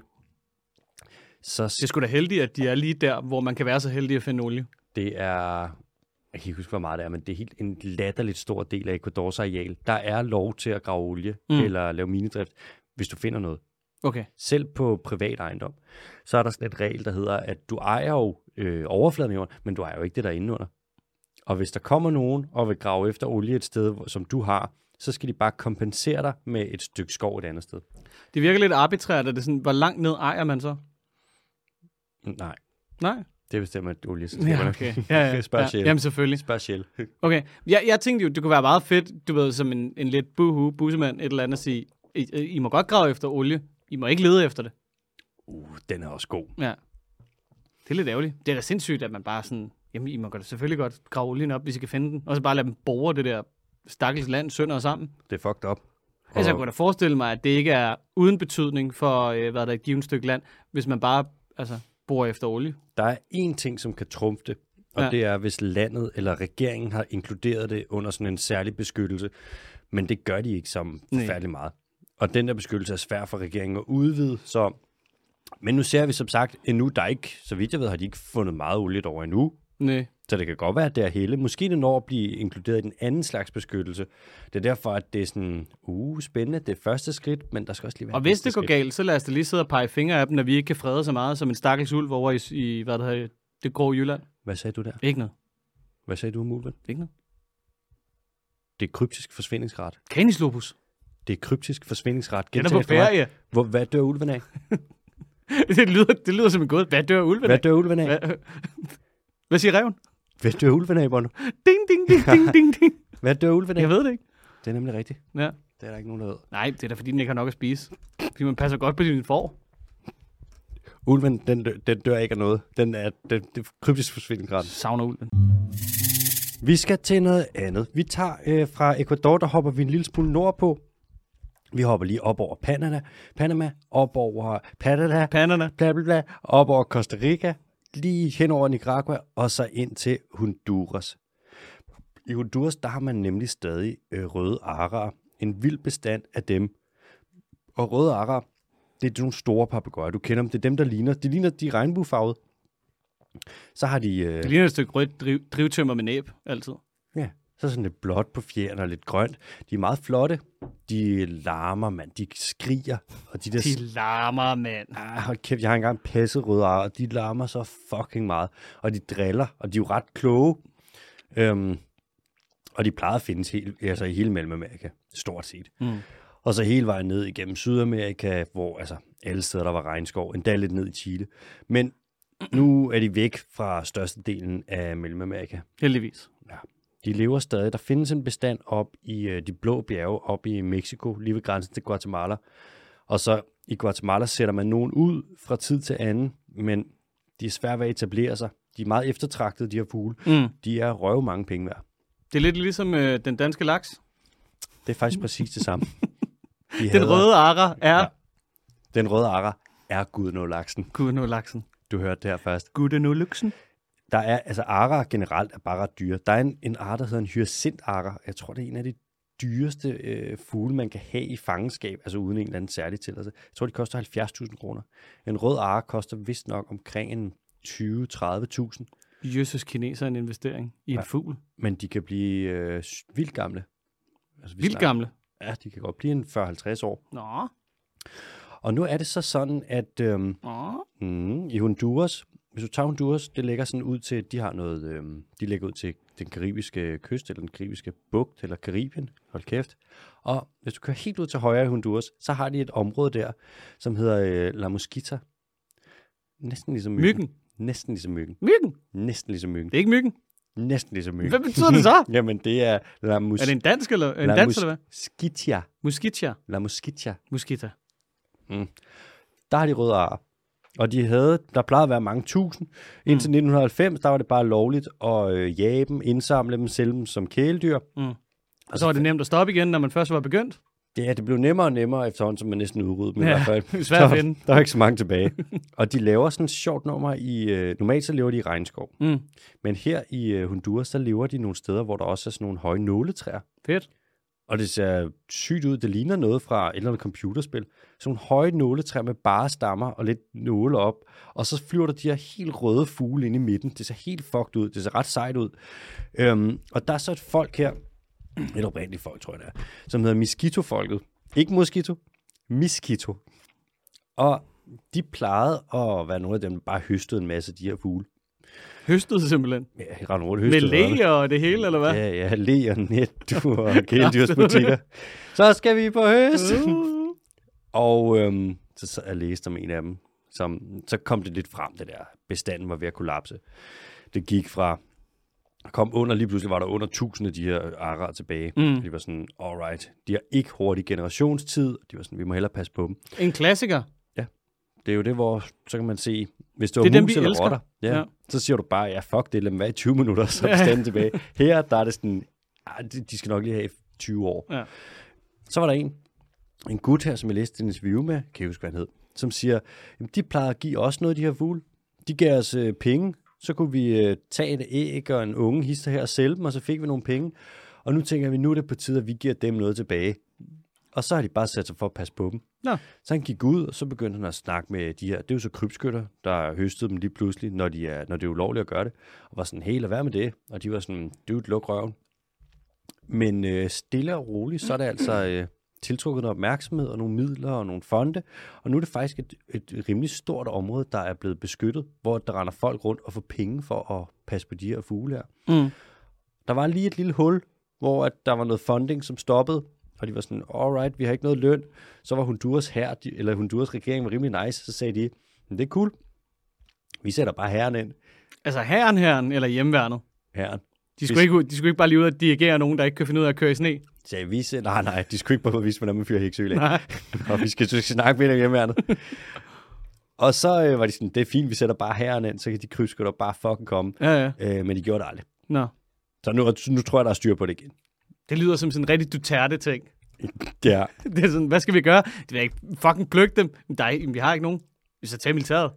så Det er sgu da heldigt, at de er lige der, hvor man kan være så heldig at finde olie. Det er, jeg kan ikke huske, hvor meget det er, men det er helt en latterligt stor del af Ecuadors areal. Der er lov til at grave olie Mm. mm. eller lave minedrift, hvis du finder noget. Okay. Selv på privat ejendom. Så er der sådan et regel, der hedder, at du ejer jo øh, overfladen af jorden, men du ejer jo ikke det der inde under. Og hvis der kommer nogen og vil grave efter olie et sted, som du har, så skal de bare kompensere dig med et stykke skov et andet sted. Det virker lidt arbitrært, at det er sådan, hvor langt ned ejer man så? Nej, Nej. Det bestemmer olie. Ja, okay. Ja, ja. Spørg ja. Jamen selvfølgelig. Spørg Shell. Okay. Jeg, jeg tænkte jo, det kunne være meget fedt, du ved, som en, en lidt buhu, bussemand, et eller andet at sige, I, I må godt grave efter olie. I må ikke lede efter det. Uh, den er også god. Ja. Det er lidt ærgerligt. Det er da sindssygt, at man bare sådan, jamen I må godt, selvfølgelig godt grave olien op, hvis I kan finde den. Og så bare lade dem bore det der stakkels land sønder og sammen. Det er fucked up. Altså, jeg kunne da forestille mig, at det ikke er uden betydning for, øh, hvad der er et givet stykke land, hvis man bare altså, borer efter olie. Der er én ting, som kan trumfe det, og Ja. det er, hvis landet eller regeringen har inkluderet det under sådan en særlig beskyttelse. Men det gør de ikke som forfærdelig meget. Og den der beskyttelse er svær for regeringen at udvide, så... Men nu ser vi som sagt endnu, der er ikke, så vidt jeg ved, har de ikke fundet meget olie over endnu. Nej. Så det kan godt være, at det er hele. Måske det når at blive inkluderet i den anden slags beskyttelse. Det er derfor, at det er sådan, uh, spændende, det er første skridt, men der skal også lige være Og hvis det går skridt. galt, så lad os da lige sidde og pege fingre af dem, når vi ikke kan frede så meget som en stakkels ulv over i, i hvad det hedder, det grå Jylland. Hvad sagde du der? Ikke noget. Hvad sagde du om ulven? Ikke noget. Det er kryptisk forsvindingsret. Canis lupus. Det er kryptisk forsvindingsret. Den er på ferie. Hvor, hvad dør ulven af? det, lyder, det lyder som en god. Hvad dør ulven Hvad af? dør ulven af? Hvad, hvad siger reven? Hvad dør ulven af, Bono? Ding, ding, ding, ding, ding, ding. Hvad dør ulven af? Jeg ved det ikke. Det er nemlig rigtigt. Ja. Det er der ikke nogen, der ved. Nej, det er da fordi, den ikke har nok at spise. Fordi man passer godt på sin får. Ulven, den, dør, den dør ikke af noget. Den er, den, er kryptisk forsvindingsret. Savner ulven. Vi skal til noget andet. Vi tager øh, fra Ecuador, der hopper vi en lille smule nordpå. Vi hopper lige op over Panama, Panama op over Panama, Panderne. bla bla bla, op over Costa Rica, lige hen over Nicaragua, og så ind til Honduras. I Honduras, der har man nemlig stadig øh, røde arer. En vild bestand af dem. Og røde arer, det er nogle store papegøjer. Du kender dem. Det er dem, der ligner. De ligner de regnbuefarvede. Så har de... Øh, Det ligner et stykke rødt driv, drivtømmer med næb, altid. Ja, så sådan lidt blåt på fjerne og lidt grønt. De er meget flotte. De larmer, mand. De skriger. Og de der... De larmer, mand. Ah, hold kæft, jeg har engang passet røde ar, og de larmer så fucking meget. Og de driller, og de er jo ret kloge. Øhm, og de plejer at findes helt, altså i hele Mellemamerika, stort set. Mm. Og så hele vejen ned igennem Sydamerika, hvor altså alle steder, der var regnskov, endda lidt ned i Chile. Men nu er de væk fra størstedelen af Mellemamerika. Heldigvis. De lever stadig. Der findes en bestand op i øh, de blå bjerge, op i Mexico, lige ved grænsen til Guatemala. Og så i Guatemala sætter man nogen ud fra tid til anden, men de er svære ved at etablere sig. De er meget eftertragtede, de her fugle. Mm. De er røve mange penge værd. Det er lidt ligesom øh, den danske laks. Det er faktisk præcis det samme. De Den røde ara er Ja. Den røde ara er gudnå-laksen. Gud nu laksen. Du hørte det her først. Gud nu luksen. Der er, altså ara generelt er bare ret dyre. Der er en, en art, der hedder en hyacint-ara. Jeg tror, det er en af de dyreste øh, fugle, man kan have i fangenskab, altså uden en eller anden særlig tilladelse. Jeg tror, de koster 70.000 kroner. En rød ara koster vist nok omkring en 20-30.000, Jøsses kineser en investering i en Ja. fugl. men de kan blive øh, vildt gamle. Altså, vi Vildt snakker- gamle. Ja, de kan godt blive en 40-50 år. Nå. Og nu er det så sådan, at øhm, mm, i Honduras, hvis du tager Honduras, det ligger sådan ud til, de har noget, øhm, de ligger ud til den karibiske kyst, eller den karibiske bugt, eller Karibien, hold kæft. Og hvis du kører helt ud til højre i Honduras, så har de et område der, som hedder øh, La Mosquita. Næsten ligesom myggen. Myggen. Næsten ligesom myggen. Myggen. Næsten ligesom myggen. Det er ikke myggen. Næsten ligesom myggen. Hvad betyder det så? Jamen, det er La, mus- Er det en dansk eller, en La dans, eller hvad? Mosquitia. Muskitja. La Mosquitia. Muskita. Der har de røde ar. Og de havde, der plejede at være mange tusind. Indtil 1990, der var det bare lovligt at øh, jage dem, indsamle dem, sælge dem som kæledyr. Og så var det nemt at stoppe igen, når man først var begyndt. Ja, det blev nemmere og nemmere efterhånden, som man næsten udryddede dem i Ja, hvert fald. svært at finde. Der er ikke så mange tilbage. og de laver sådan et sjovt nummer i... Øh, normalt så lever de i regnskov. Mm. Men her i øh, Honduras, der lever de nogle steder, hvor der også er sådan nogle høje nåletræer. Fedt. Og det ser sygt ud. Det ligner noget fra et eller andet computerspil. Sådan nogle høje nåletræer med bare stammer og lidt nåle op. Og så flyver der de her helt røde fugle ind i midten. Det ser helt fucked ud. Det ser ret sejt ud. Øhm, og der er så et folk her, et oprindeligt folk, tror jeg det er, som hedder Miskito-folket. Ikke Mosquito, Miskito. Og de plejede at være nogle af dem, der bare høstede en masse af de her fugle. Høstet simpelthen. Ja, render rundt og Med høstede rødderne. læ og det hele, eller hvad? Ja, ja, le og net, du og kæledyrsbutikker. så skal vi på høst. Uh. og øhm, så, så jeg læste om en af dem, som, så kom det lidt frem, det der bestanden var ved at kollapse. Det gik fra, kom under, lige pludselig var der under 1000 af de her arer tilbage. Mm. De var sådan, alright, de har ikke hurtig generationstid. De var sådan, vi må hellere passe på dem. En klassiker. Det er jo det, hvor så kan man se, hvis er dem, mus vi eller elsker. rotter, ja, Ja. så siger du bare, ja fuck det, lad dem være i 20 minutter, så er Ja. tilbage. Her, der er det sådan, ah, de, de skal nok lige have 20 år. Ja. Så var der en, en gut her, som jeg læste en interview med, kan jeg huske, hvad han hed, som siger, jamen, de plejer at give os noget, de her fugle. De gav os øh, penge, så kunne vi øh, tage et æg og en unge hister her og sælge dem, og så fik vi nogle penge. Og nu tænker vi, nu er det på tide, at vi giver dem noget tilbage. Og så har de bare sat sig for at passe på dem. Nå. Så han gik ud, og så begyndte han at snakke med de her, det er jo så krybskytter, der høstede dem lige pludselig, når, de er, når det er ulovligt at gøre det. Og var sådan, helt lad være med det. Og de var sådan, dude, luk røven. Men øh, stille og roligt, så er det altså øh, tiltrukket noget opmærksomhed og nogle midler og nogle fonde. Og nu er det faktisk et, et rimelig stort område, der er blevet beskyttet, hvor der render folk rundt og får penge for at passe på de her fugle her. Mm. Der var lige et lille hul, hvor at der var noget funding, som stoppede, og de var sådan, alright, vi har ikke noget løn. Så var Honduras her, de, eller Honduras regering var rimelig nice, så sagde de, men det er cool. Vi sætter bare herren ind. Altså herren herren eller hjemværnet. Herren. De skulle, ikke, ud- de skulle ikke bare lige ud og dirigere nogen, der ikke kan finde ud af at køre i sne. Sagde vi selv, nej, nej, de skulle ikke bare vise, hvordan man fyrer hæksøl af. Nej. og vi skal, skal snakke med dem hjemmeværnet. og så øh, var de sådan, det er fint, vi sætter bare herren ind, så kan de krydsskytter bare fucking komme. Ja, ja. Øh, men de gjorde det aldrig. Nå. Så nu, nu tror jeg, der er styr på det igen. Det lyder som sådan en rigtig Duterte-ting. Ja, Det er sådan, hvad skal vi gøre? Det vil ikke fucking plukke dem. Der er, vi har ikke nogen. Vi så tager militæret.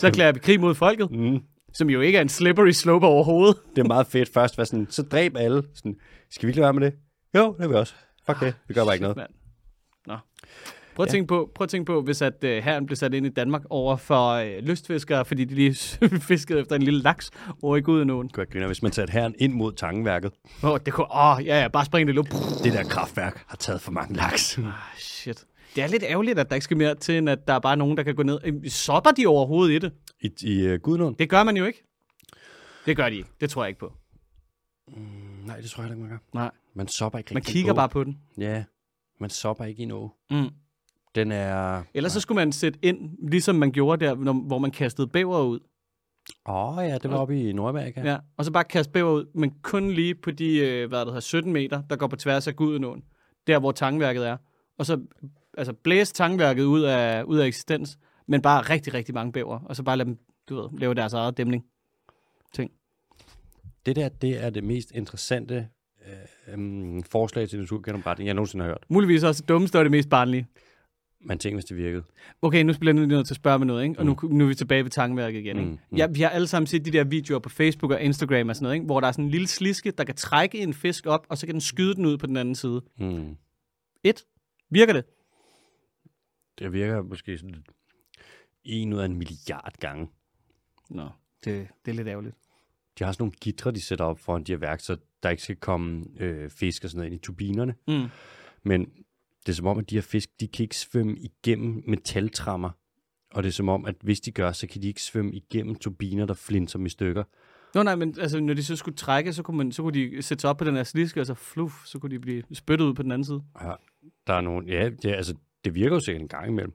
Så erklærer vi krig mod folket, Mm, som jo ikke er en slippery slope overhovedet. det er meget fedt først, være sådan, så dræb alle. Sådan, skal vi ikke lade være med det? Jo, det vil vi også. Fuck det, vi gør bare ikke noget. Nå. Prøv at, Ja. tænke på, prøv at tænke på, hvis at uh, herren blev sat ind i Danmark over for uh, lystfiskere, fordi de lige fiskede efter en lille laks over i Gudenåen. Kunne jeg grine, hvis man satte herren ind mod tangværket. Åh, oh, det kunne, åh, oh, ja, ja, bare springe det luft. Det der kraftværk har taget for mange laks. Ah, shit. Det er lidt ærgerligt, at der ikke skal mere til, end at der er bare nogen, der kan gå ned. Øh, Sopper de overhovedet i det? I, i uh, Gudnåen? Det gør man jo ikke. Det gør de ikke. Det tror jeg ikke på. Nej, det tror jeg ikke, man gør. Nej. Man sopper ikke Man kigger bare på den. Ja, man sopper ikke i en å. Mm. Den er... Ellers så skulle man sætte ind, ligesom man gjorde der, når, hvor man kastede bæver ud. Åh oh, ja, det var oppe i Nordamerika. Ja. Og så bare kaste bæver ud, men kun lige på de, øh, hvad det hedder, 17 meter, der går på tværs af Gudenåen. Der, hvor tangværket er. Og så altså, blæse tangværket ud af, ud af eksistens, men bare rigtig, rigtig mange bæver. Og så bare lade dem, du ved, lave deres eget dæmning. Det der, det er det mest interessante øh, um, forslag til naturgenopretning, jeg nogensinde har hørt. Muligvis også det dummeste og det mest barnlige. Man tænker, hvis det virkede. Okay, nu bliver jeg nødt til at spørge med noget, ikke? og nu, nu er vi tilbage ved tangværket igen. Ikke? Mm, mm. Ja, vi har alle sammen set de der videoer på Facebook og Instagram og sådan noget, ikke? hvor der er sådan en lille sliske, der kan trække en fisk op, og så kan den skyde den ud på den anden side. Mm. Et. Virker det? Det virker måske sådan en ud af en milliard gange. Nå, det, det er lidt ærgerligt. De har sådan nogle gitre, de sætter op foran de her værk, så der ikke skal komme øh, fisk og sådan noget ind i turbinerne. Mm. Men det er som om, at de her fisk, de kan ikke svømme igennem metaltrammer. Og det er som om, at hvis de gør, så kan de ikke svømme igennem turbiner, der flinser dem i stykker. Nå nej, men altså, når de så skulle trække, så kunne, man, så kunne de sætte sig op på den her sliske, og så fluff, så kunne de blive spyttet ud på den anden side. Ja, der er nogle, ja, det, altså, det virker jo sikkert en gang imellem.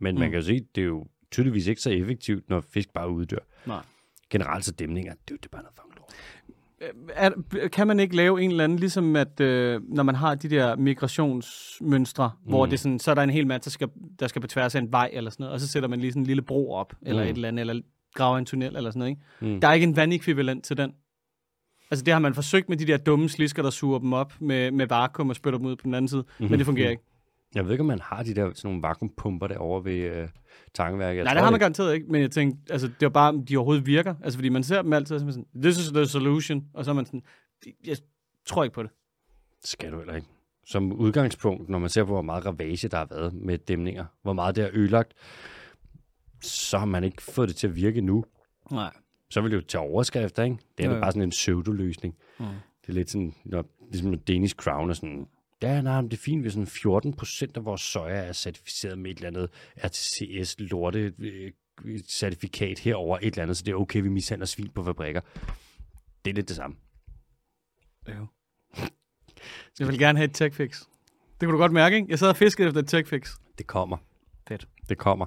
Men mm. man kan jo se, det er jo tydeligvis ikke så effektivt, når fisk bare uddør. Nej. Generelt så dæmninger, det, er jo- det er bare noget fucking lort. Er, kan man ikke lave en eller anden, ligesom at øh, når man har de der migrationsmønstre, mm. hvor det er sådan, så er der en hel masse, der skal, der skal på tværs af en vej eller sådan noget, og så sætter man lige sådan en lille bro op, eller Mm. et eller andet, eller graver en tunnel eller sådan noget. Ikke? Mm. Der er ikke en vandekvivalent til den. Altså det har man forsøgt med de der dumme slisker, der suger dem op med, med vakuum og spytter dem ud på den anden side, mm-hmm. men det fungerer ikke. Jeg ved ikke, om man har de der sådan nogle vakuumpumper derovre ved øh, tankeværket. Jeg Nej, det har man garanteret ikke, men jeg tænkte, altså, det var bare, om de overhovedet virker. Altså, fordi man ser dem altid som sådan, this is the solution, og så er man sådan, jeg tror ikke på det. Skal du heller ikke. Som udgangspunkt, når man ser på, hvor meget ravage der har været med dæmninger, hvor meget det er ødelagt, så har man ikke fået det til at virke nu. Nej. Så vil det jo tage overskrifter, ikke? Det er Jo, jo, bare sådan en pseudo-løsning. Mm. Det er lidt sådan, når, ligesom Danish Crown er sådan, ja, nej, men det er fint, hvis sådan 14 procent af vores soja er certificeret med et eller andet RTCS lorte øh, certifikat herover et eller andet, så det er okay, vi mishandler svin på fabrikker. Det er lidt det samme. Jo. Jeg vil gerne have et tech fix. Det kunne du godt mærke, ikke? Jeg sad og fiskede efter et tech fix. Det kommer. Fedt. Det kommer.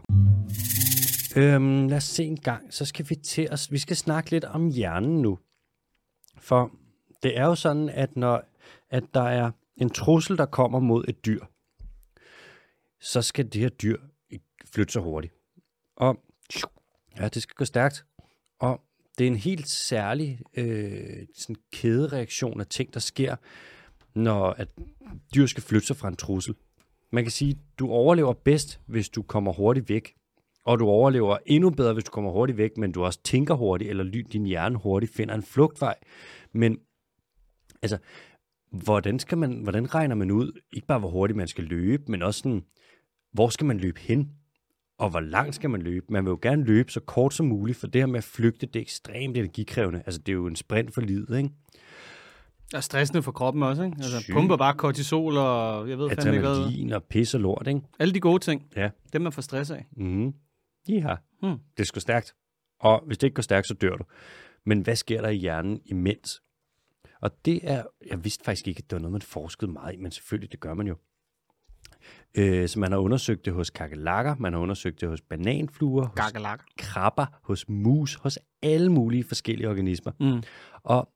Øhm, lad os se en gang. Så skal vi til os. Vi skal snakke lidt om hjernen nu. For det er jo sådan, at når at der er en trussel, der kommer mod et dyr, så skal det her dyr flytte sig hurtigt. Og ja, det skal gå stærkt. Og det er en helt særlig øh, sådan kædereaktion af ting, der sker, når at dyr skal flytte sig fra en trussel. Man kan sige, du overlever bedst, hvis du kommer hurtigt væk. Og du overlever endnu bedre, hvis du kommer hurtigt væk, men du også tænker hurtigt, eller din hjerne hurtigt finder en flugtvej. Men altså, hvordan, skal man, hvordan regner man ud, ikke bare hvor hurtigt man skal løbe, men også sådan, hvor skal man løbe hen? Og hvor langt skal man løbe? Man vil jo gerne løbe så kort som muligt, for det her med at flygte, det er ekstremt energikrævende. Altså, det er jo en sprint for livet, ikke? Og stressende for kroppen også, ikke? Altså, Sygt. pumper bare kortisol og jeg ved fandme ikke hvad. Og pis og lort, ikke? Alle de gode ting, Ja. dem man får stress af. Mm. Ja. Hmm. Det skal stærkt. Og hvis det ikke går stærkt, så dør du. Men hvad sker der i hjernen imens? Og det er, jeg vidste faktisk ikke, at det var noget, man forskede meget i, men selvfølgelig, det gør man jo. Øh, så man har undersøgt det hos kakelakker, man har undersøgt det hos bananfluer, hos Gakkelak. krabber, hos mus, hos alle mulige forskellige organismer. Mm. Og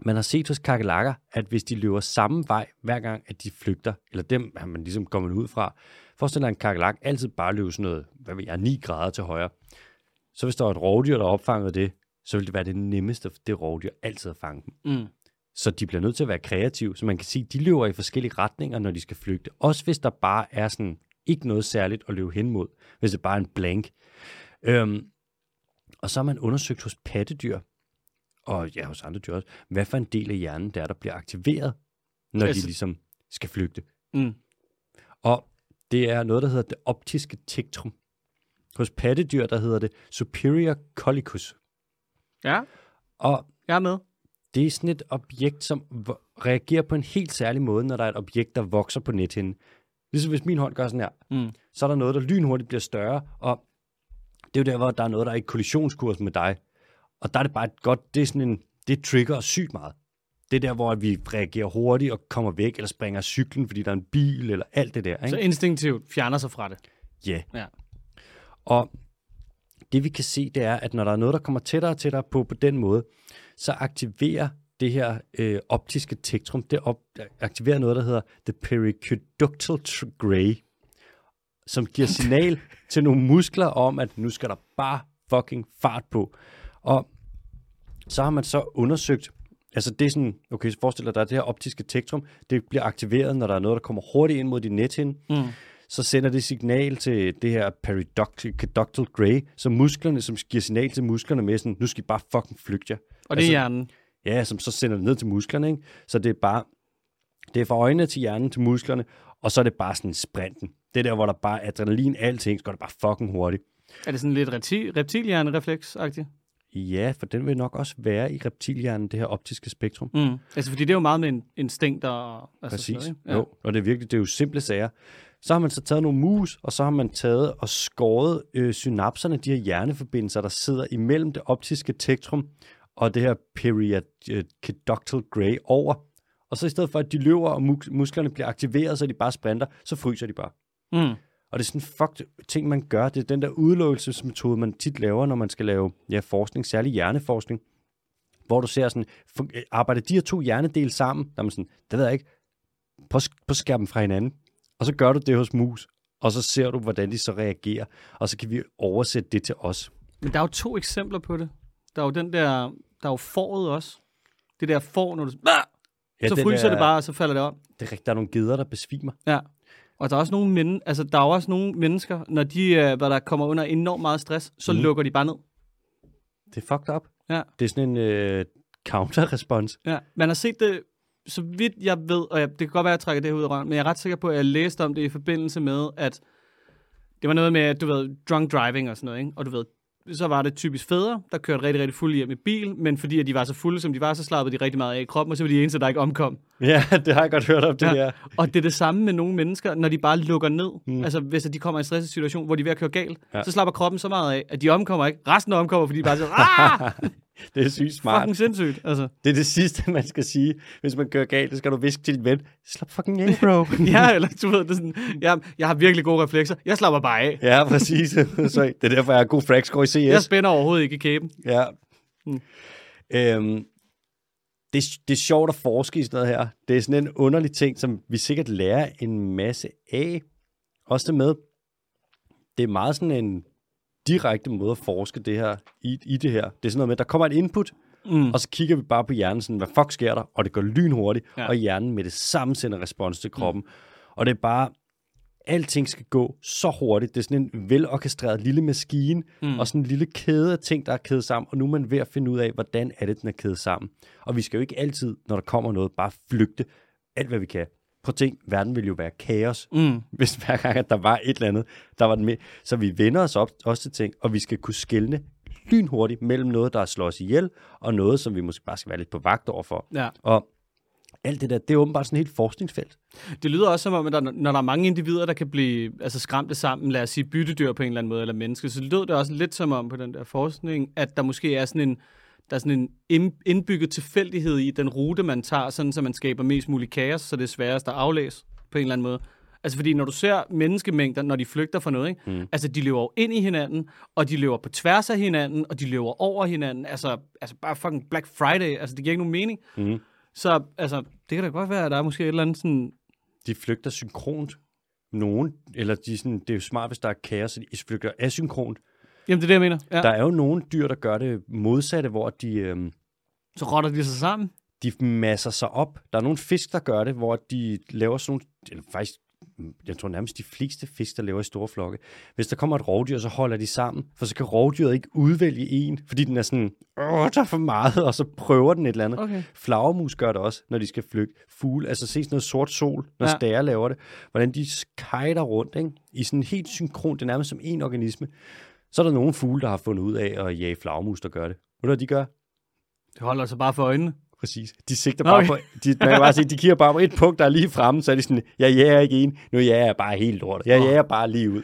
man har set hos kakelakker, at hvis de løber samme vej, hver gang at de flygter, eller dem har man ligesom kommet ud fra, forestil dig en kakelak altid bare løber sådan noget, hvad ved jeg, 9 grader til højre. Så hvis der var et rovdyr, der opfangede det, så ville det være det nemmeste for det rovdyr altid at fange dem. Mm. Så de bliver nødt til at være kreative, så man kan sige, at de løber i forskellige retninger, når de skal flygte. Også hvis der bare er sådan ikke noget særligt at løbe hen mod, hvis det bare er en blank. Øhm, og så har man undersøgt hos pattedyr, og ja, hos andre dyr også, hvad for en del af hjernen der er, der bliver aktiveret, når Altså- de ligesom skal flygte. Mm. Og det er noget, der hedder det optiske tektrum. Hos pattedyr, der hedder det superior collicus. Ja, Og jeg er med. det er sådan et objekt, som reagerer på en helt særlig måde, når der er et objekt, der vokser på nethinden. Ligesom hvis min hånd gør sådan her, Mm. så er der noget, der lynhurtigt bliver større, og det er jo der, hvor der er noget, der er i kollisionskurs med dig. Og der er det bare et godt, det er sådan en, det trigger os sygt meget. Det er der, hvor vi reagerer hurtigt og kommer væk, eller springer cyklen, fordi der er en bil, eller alt det der. Ikke? Så instinktivt fjerner sig fra det. Ja. Ja. Og det vi kan se, det er, at når der er noget, der kommer tættere og tættere på på den måde, så aktiverer det her øh, optiske tektrum, det op, aktiverer noget, der hedder the periconductal tr- gray, som giver signal til nogle muskler om, at nu skal der bare fucking fart på. Og så har man så undersøgt, altså det er sådan, okay, så forestil dig, der er det her optiske tektrum, det bliver aktiveret, når der er noget, der kommer hurtigt ind mod din nethinde, Mm. Så sender det signal til det her periconductal gray, så musklerne, som giver signal til musklerne med sådan, nu skal I bare fucking flygte jer. Og det er Altså- hjernen. Ja, som så sender det ned til musklerne, ikke? Så det er bare, det er fra øjnene til hjernen til musklerne, og så er det bare sådan sprinten. Det er der, hvor der bare adrenalin, alting, så går det bare fucking hurtigt. Er det sådan lidt reptil, reptilhjernerefleks-agtigt? Ja, for den vil nok også være i reptilhjernen, det her optiske spektrum. Mm. Altså, fordi det er jo meget med en instinkt og... Altså Præcis. Sådan, ja. Jo, og det er virkelig, det er jo simple sager. Så har man så taget nogle mus, og så har man taget og skåret øh, synapserne, de her hjerneforbindelser, der sidder imellem det optiske tektrum og det her periconductal gray over. Og så i stedet for, at de løber, og mus- musklerne bliver aktiveret, så de bare sprinter, så fryser de bare. Mm. Og det er sådan en fucked ting, man gør. Det er den der udelukkelsesmetode, man tit laver, når man skal lave ja, forskning, særlig hjerneforskning. hvor du ser sådan, øh, arbejder de her to hjernedele sammen, der er man sådan, det ved jeg ikke, prøv, prøv at skære dem fra hinanden, og så gør du det hos mus, og så ser du, hvordan de så reagerer, og så kan vi oversætte det til os. Men der er jo to eksempler på det. Der er jo den der, der er jo foråret også. Det der får, når du... Ja, så fryser er- det bare, og så falder det om. Det er rigtigt, der er nogle geder, der besvimer. Ja. Og der er også nogle, men, altså, der er også nogle mennesker, når de øh, hvad der kommer under enormt meget stress, så mm. lukker de bare ned. Det er fucked up. Ja. Det er sådan en øh, counter-respons. Ja. Man har set det, så vidt jeg ved, og jeg, det kan godt være, at jeg trækker det her ud af røven, men jeg er ret sikker på, at jeg læste om det i forbindelse med, at det var noget med, at du ved, drunk driving og sådan noget, ikke? og du ved, så var det typisk fædre, der kørte rigtig, rigtig fulde hjem i bil, men fordi at de var så fulde, som de var, så slappede de rigtig meget af i kroppen, og så var de eneste, der ikke omkom. Ja, det har jeg godt hørt om, det Ja. der. Og det er det samme med nogle mennesker, når de bare lukker ned. Mm. Altså, hvis de kommer i en stresset situation, hvor de er ved at køre galt, Ja. ja. så slapper kroppen så meget af, at de omkommer ikke. Resten omkommer, fordi de bare siger, ah, Det er sygt smart. fucking sindssygt. Altså, Det er det sidste, man skal sige. Hvis man kører galt, så skal du viske til din ven, slap fucking af, bro. ja, eller du ved, det er sådan, jeg, jeg har virkelig gode reflekser. Jeg slapper bare af. ja, præcis. så det er derfor, jeg har god frack score i CS. Jeg spænder overhovedet ikke i kæben. Ja. Mm. Øhm, det, er- det er sjovt at forske i sådan noget her. Det er sådan en underlig ting, som vi sikkert lærer en masse af. Også det med, det er meget sådan en direkte måde at forske det her, i, i det her. Det er sådan noget med, der kommer et input, Mm. og så kigger vi bare på hjernen, sådan, hvad fuck sker der? Og det går lynhurtigt, ja. Ja. og hjernen med det samme sender respons til kroppen. Mm. Og det er bare, alting skal gå så hurtigt. Det er sådan en velorkestreret lille maskine, mm. og sådan en lille kæde af ting, der er kædet sammen, og nu er man ved at finde ud af, hvordan er det, den er kædet sammen. Og vi skal jo ikke altid, når der kommer noget, bare flygte alt, hvad vi kan. Prøv at tænk, verden ville jo være kaos, Mm. hvis hver gang, at der var et eller andet, der var den med. Så vi vender os op også til ting, og vi skal kunne skelne lynhurtigt mellem noget, der er slået ihjel, og noget, som vi måske bare skal være lidt på vagt overfor. Ja. Og alt det der, det er åbenbart sådan et helt forskningsfelt. Det lyder også som om, at der, når der er mange individer, der kan blive altså, skræmte sammen, lad os sige byttedyr på en eller anden måde, eller mennesker, så lyder det også lidt som om på den der forskning, at der måske er sådan en, der er sådan en ind- indbygget tilfældighed i den rute, man tager, sådan så man skaber mest mulig kaos, så det er sværest at aflæse på en eller anden måde. Altså fordi når du ser menneskemængder, når de flygter fra noget, ikke? Mm. altså de løber jo ind i hinanden, og de løber på tværs af hinanden, og de løber over hinanden. Altså, altså bare fucking Black Friday, altså det giver ikke nogen mening. Mm. Så altså, det kan da godt være, at der er måske et eller andet sådan... De flygter synkront. Nogen, eller de sådan, det er jo smart, hvis der er kaos, så de flygter asynkront. Jamen det er det, jeg mener. Ja. Der er jo nogle dyr, der gør det modsatte, hvor de, øhm, Så rotter de sig sammen. de masser sig op. Der er nogle fisk, der gør det, hvor de laver sådan nogle, eller faktisk, jeg tror nærmest de fleste fisk, der lever i store flokke. Hvis der kommer et rovdyr, så holder de sammen, for så kan rovdyret ikke udvælge en, fordi den er sådan, åh, der er for meget, og så prøver den et eller andet. Okay. Flagermus gør det også, når de skal flygte. Fugle, altså se sådan noget sort sol, når ja. Stære laver det. Hvordan de kajter rundt, ikke? i sådan helt synkron, det er nærmest som en organisme. Så er der nogle fugle, der har fundet ud af at jage flagermus, der gør det. Ved du, hvad de gør? Det holder sig bare for øjnene. Præcis. De sigter bare okay. på, de, man kan bare sige, de kigger bare på et punkt, der er lige fremme, så er de sådan, jeg jager ikke en, nu jager jeg bare helt lort. Jeg jager bare lige ud.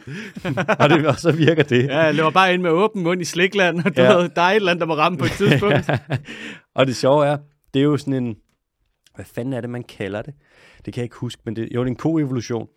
og, det, og så virker det. Ja, jeg løber bare ind med åben mund i slikland, og du Ja. ja. ved, der er et eller andet, der må ramme på et tidspunkt. og det sjove er, det er jo sådan en, hvad fanden er det, man kalder det? Det kan jeg ikke huske, men det, jo, det er en koevolution,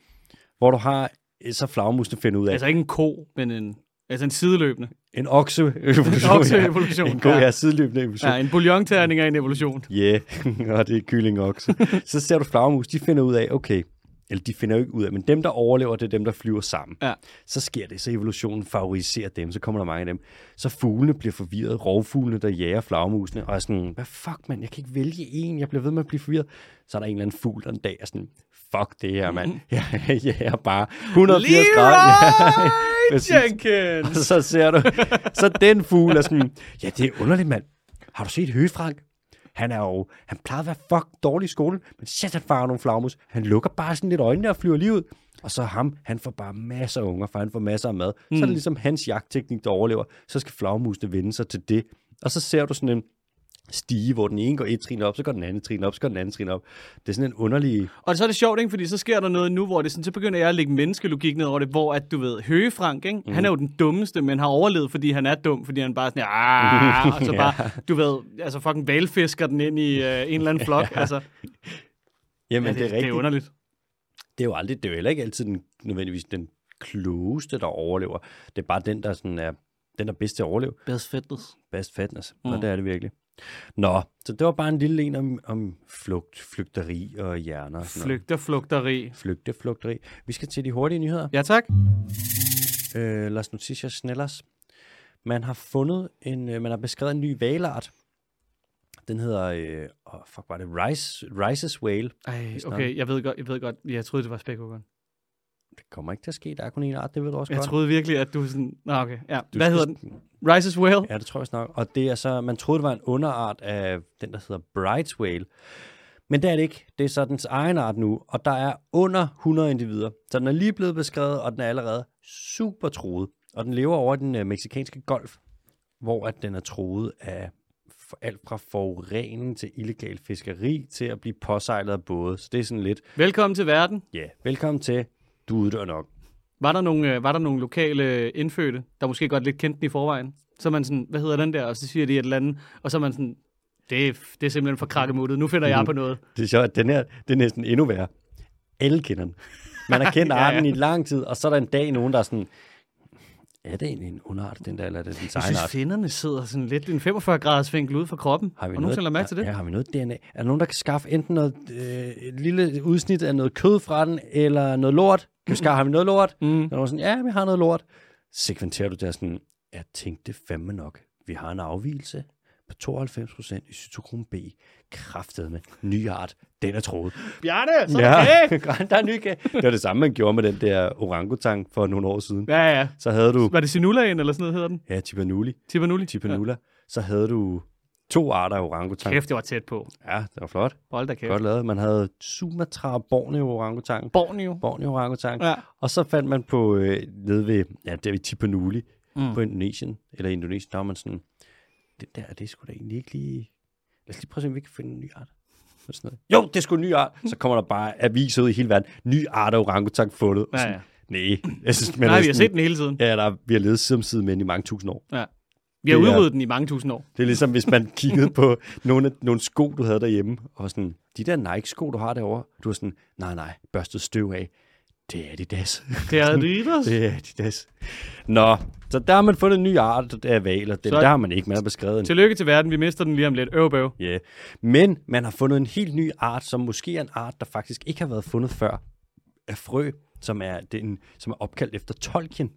hvor du har, så flagmusene finder ud af, altså ikke en ko, men en, altså en sideløbende. en okse-evolution. En okse-evolution, En ko, ja, ja. sideløbende evolution. Ja, en bouillonterning af en evolution. Ja, yeah. og det er kylling okse. så ser du flagermus, de finder ud af, okay, eller de finder jo ikke ud af, men dem, der overlever, det er dem, der flyver sammen. Ja. Så sker det, så evolutionen favoriserer dem, så kommer der mange af dem. Så fuglene bliver forvirret, rovfuglene, der jager flagermusene, og er sådan, hvad fuck, mand, jeg kan ikke vælge en, jeg bliver ved med at blive forvirret. Så er der en eller anden fugl, der en dag er sådan, fuck det her, mand. Jeg jager bare 180 grader. Ja. Jenkins! Og så ser du, så den fugl er sådan, ja, det er underligt, mand. Har du set Høgefrank? Han er jo, han plejede at være fuck dårlig i skolen, men shit, han farer nogle flagmus. Han lukker bare sådan lidt øjnene og flyver lige ud. Og så ham, han får bare masser af unger, for han får masser af mad. Mm. Så er det ligesom hans jagtteknik, der overlever. Så skal flagmusene vende sig til det. Og så ser du sådan en stige, hvor den ene går et trin op, så går den anden trin op, så går den anden trin op. Det er sådan en underlig... Og så er det sjovt, ikke? fordi så sker der noget nu, hvor det sådan, så begynder jeg at lægge menneskelogik ned over det, hvor at du ved, Høgefrank, ikke? Mm. han er jo den dummeste, men har overlevet, fordi han er dum, fordi han bare sådan, ah, og så bare, du ved, altså fucking valfisker den ind i øh, en eller anden flok. ja. Altså, Jamen, ja, det, det er det er rigtigt. underligt. det er jo aldrig, det er jo heller ikke altid den, nødvendigvis den klogeste, der overlever. Det er bare den, der sådan er, den er bedst til at overleve. Best fitness. Best fatness. Mm. Mm. Og det er det virkelig. Nå, så det var bare en lille en om, om flugt, flygteri og hjerner. og sådan noget. Flygt og flugteri. Flygte, flugteri. Vi skal til de hurtige nyheder. Ja, tak. Øh, Las Noticias Snellers. Man har fundet en, øh, man har beskrevet en ny valart. Den hedder, øh, oh, fuck var det, Rice, Rice's Whale. Ej, okay, jeg ved godt, jeg ved godt. Jeg troede, det var spækhuggeren. Det kommer ikke til at ske, der er kun en art, det ved du også Jeg godt. troede virkelig, at du sådan... Nå, okay. Ja. Du Hvad hedder den? Rice's Whale? Ja, det tror jeg snart. Og det er så, man troede, det var en underart af den, der hedder Bright's Whale. Men det er det ikke. Det er så dens egen art nu, og der er under 100 individer. Så den er lige blevet beskrevet, og den er allerede super truet. Og den lever over den øh, meksikanske golf, hvor at den er truet af alt fra forurening til illegal fiskeri til at blive påsejlet af både. Så det er sådan lidt, Velkommen til verden. ja, yeah, velkommen til, du uddør nok. Var der nogle, øh, var der nogle lokale indfødte, der måske godt lidt kendte den i forvejen? Så er man sådan, hvad hedder den der? Og så siger de et eller andet, og så er man sådan, det er, det er simpelthen for krakkemuttet. Nu finder jeg på noget. Det er sjovt, at den her, det er næsten endnu værre. Alle kender den. Man har kendt Ja, ja. arten i lang tid, og så er der en dag nogen, der er sådan, er det egentlig en underart, den der, eller er det den Jeg egen synes, art? finderne sidder sådan lidt i en 45-graders vinkel ude fra kroppen. Har vi og nogen lagt mærke til det? Ja, har vi noget DNA? Er der nogen, der kan skaffe enten noget, øh, et lille udsnit af noget kød fra den, eller noget lort? Kan skaffe, har vi noget lort? Mm. Så er nogen sådan, ja, vi har noget lort. Sekventerer du der sådan, jeg tænkte fandme nok. Vi har en afvielse på 92% i cytokrom B. Kraftet med ny art. Den er troet. Bjarne, så er det okay. der er ny kage. Det var det samme, man gjorde med den der orangutang for nogle år siden. Ja, ja. Så havde du, Var det Sinulaen, eller sådan noget hedder den? ja, Tipanuli, Tipanuli? Tipanula. Så havde du to arter af orangutang. Kæft, det var tæt på. Ja, det var flot. Hold da kæft. Godt lavet. Man havde Sumatra og Borneo orangutang. Borneo. Borneo orangutang. Ja. Og så fandt man på, øh, nede ved, ja, der ved Tipanuli, mm. på Indonesien, eller Indonesien, der var man sådan, det der, det er sgu da egentlig ikke lige, lad os lige prøve at se, om vi kan finde en ny art. Sådan noget. Jo, det er sgu en ny art. Så kommer der bare aviser ud i hele verden. Ny art af orangutang fundet. Og Ja, sådan, ja. Nej, jeg synes, man Nej, er vi har set den hele tiden. Ja, der, vi har levet side om side med den i mange tusind år. Ja. Vi har Det er- udryddet den i mange tusind år. Det er ligesom, hvis man kiggede på nogle, nogle sko, du havde derhjemme, og sådan, de der Nike-sko, du har derovre, du var sådan, nej, nej, børstet støv af. Det er Adidas. Det er Adidas. det er Adidas. Nå, så der har man fundet en ny art af valer. Den, Så- der har man ikke, man har beskrevet en. Tillykke til verden. Vi mister den lige om lidt. Øv, bøv. Yeah. Men man har fundet en helt ny art, som måske er en art, der faktisk ikke har været fundet før, af frø, som er, den, som er opkaldt efter Tolkien.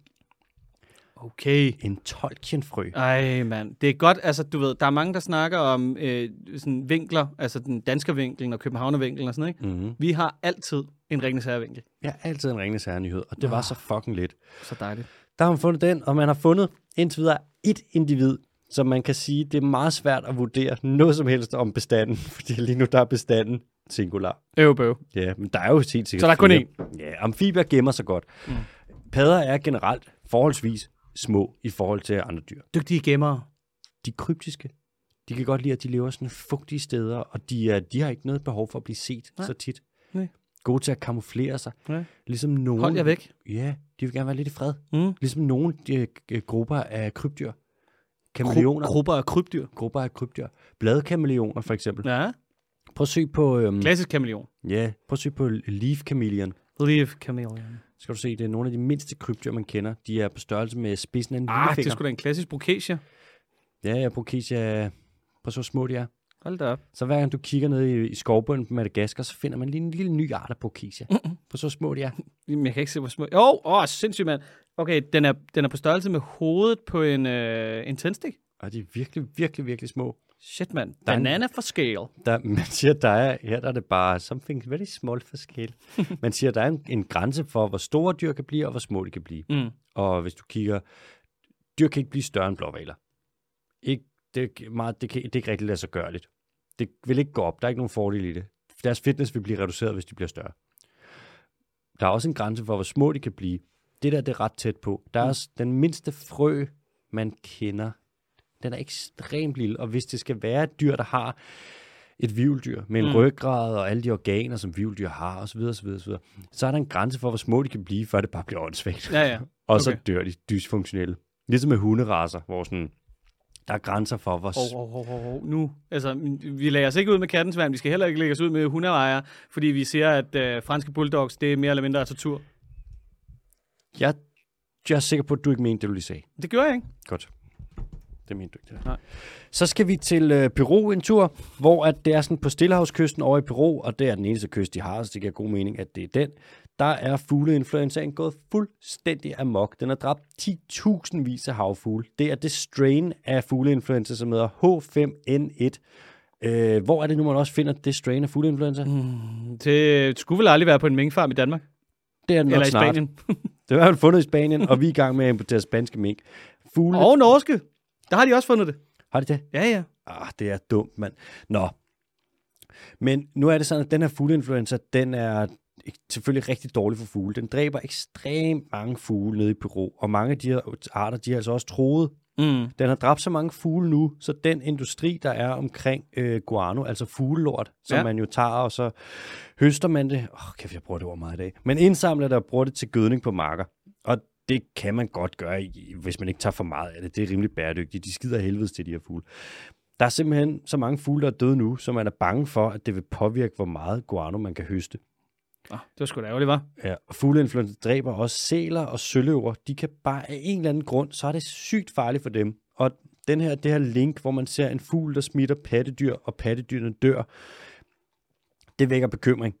Okay. En Tolkien-frø. Ej, mand. Det er godt, altså du ved, der er mange, der snakker om øh, sådan vinkler, altså den danske vinkel og københavnervinkelen og sådan noget, ikke? Mm-hmm. Vi har altid en Ringnes Herre-vinkel. Jeg har altid en ringende særnyhed, og det var så fucking lidt. Så dejligt. Der har man fundet den, og man har fundet indtil videre et individ, som man kan sige, det er meget svært at vurdere noget som helst om bestanden, fordi lige nu der er bestanden singular. Øv, bøv. Ja, men der er jo helt sikkert Så der er kun fire. Ja, amfibier gemmer sig godt. Mm. Padder er generelt forholdsvis små i forhold til andre dyr. Dygtige gemmere. De kryptiske. De kan godt lide, at de lever sådan fugtige steder, og de, er, de har ikke noget behov for at blive set Nej. så tit. Nej. Gode til at kamuflere sig. Nej. Ligesom nogen... Hold jer væk. Ja, de vil gerne være lidt i fred. Mm. Ligesom nogle de, øh, grupper af krybdyr. Kameleoner. Gru- grupper af krybdyr. grupper af krybdyr. Bladkameleoner for eksempel. Ja. Ja. Prøv at søge på, øhm, Klassisk kameleon. ja, prøv at søge på leaf chameleon. Leaf kameleon. Så skal du se, det er nogle af de mindste krybdyr, man kender. De er på størrelse med spidsen af en Ah, det lillefinger. er sgu da en klassisk brocasia. Ja, ja, Brocasia. Prøv hvor små de er. Hold da op. Så hver gang du kigger ned i, i skovbunden på Madagaskar, så finder man lige en lille ny art af. Prøv at se, hvor små de er. Jamen, jeg kan ikke se, hvor små... Jo, åh, sindssygt, mand. Okay, den er, den er på størrelse med hovedet på en, øh, en tændstik. Og de er virkelig, virkelig, virkelig små. Shit, mand. Der er en- Banana for scale. Der, man siger, der er, her der er det bare something very small for scale. Man siger, der er en, en grænse for, hvor store dyr kan blive, og hvor små de kan blive. Mm. Og hvis du kigger, dyr kan ikke blive større end blåvaler. Ikke, det, er meget, det, kan, det er ikke rigtig lade sig gøre lidt. Det vil ikke gå op. Der er ikke nogen fordel i det. Deres fitness vil blive reduceret, hvis de bliver større. Der er også en grænse for, hvor små de kan blive. Det der, det er ret tæt på. Der er Mm. også den mindste frø, man kender. Den er ekstremt lille, og hvis det skal være et dyr, der har et vivldyr med en Mm. mm. ryggrad og alle de organer, som vivldyr har, osv., osv., osv., så er der en grænse for, hvor små de kan blive, før det bare bliver åndssvagt. Ja, ja. Og så Okay. dør de dysfunktionelle. Ligesom med hunderaser, hvor sådan, der er grænser for, hvor... Hov, hov, hov, hov, hov. Nu, altså, vi lægger os ikke ud med kattens værn. Vi skal heller ikke lægge os ud med hundeejere, fordi vi siger, at øh, franske bulldogs, det er mere eller mindre tortur. Jeg, jeg er sikker på, at du ikke mente det, du lige sagde. Det gør jeg ikke. Godt. Det mente du ikke. Nej. Så skal vi til øh, Peru en tur, hvor at det er sådan på Stillehavskysten over i Peru, og det er den eneste kyst, de har, så det giver god mening, at det er den. Der er fugleinfluenzaen gået fuldstændig amok. Den har dræbt 10.000 vis af havfugle. Det er det strain af fugleinfluenza, som hedder H5N1. Øh, hvor er det nu, man også finder det strain af fugleinfluenza? Mm. Det skulle vel aldrig være på en minkfarm i Danmark. Det er den nok Eller i snart. Spanien. Det er i hvert fald fundet i Spanien, og vi er i gang med at importere spanske mink. Fugle... Og norske. Der har de også fundet det. Har de det? Ja, ja. Ah, det er dumt, mand. Nå. Men nu er det sådan, at den her fugleinfluenza, den er selvfølgelig rigtig dårlig for fugle. Den dræber ekstremt mange fugle nede i Peru, og mange af de her arter, de er altså også troet. Mm. Den har dræbt så mange fugle nu, så den industri, der er omkring øh, guano, altså fuglelort, som Ja. man jo tager, og så høster man det. Åh, kæft, jeg bruger det ord meget i dag. Men indsamler det og bruger det til gødning på marker. Og det kan man godt gøre, hvis man ikke tager for meget af det. Det er rimelig bæredygtigt. De skider helvedes til de her fugle. Der er simpelthen så mange fugle, der er døde nu, så man er bange for, at det vil påvirke, hvor meget guano man kan høste. Oh, det var sgu da ærgerligt, var. Ja, og fugleinfluenza dræber også sæler og søløver. De kan bare af en eller anden grund, så er det sygt farligt for dem. Og den her, det her link, hvor man ser en fugl, der smitter pattedyr, og pattedyrene dør, det vækker bekymring.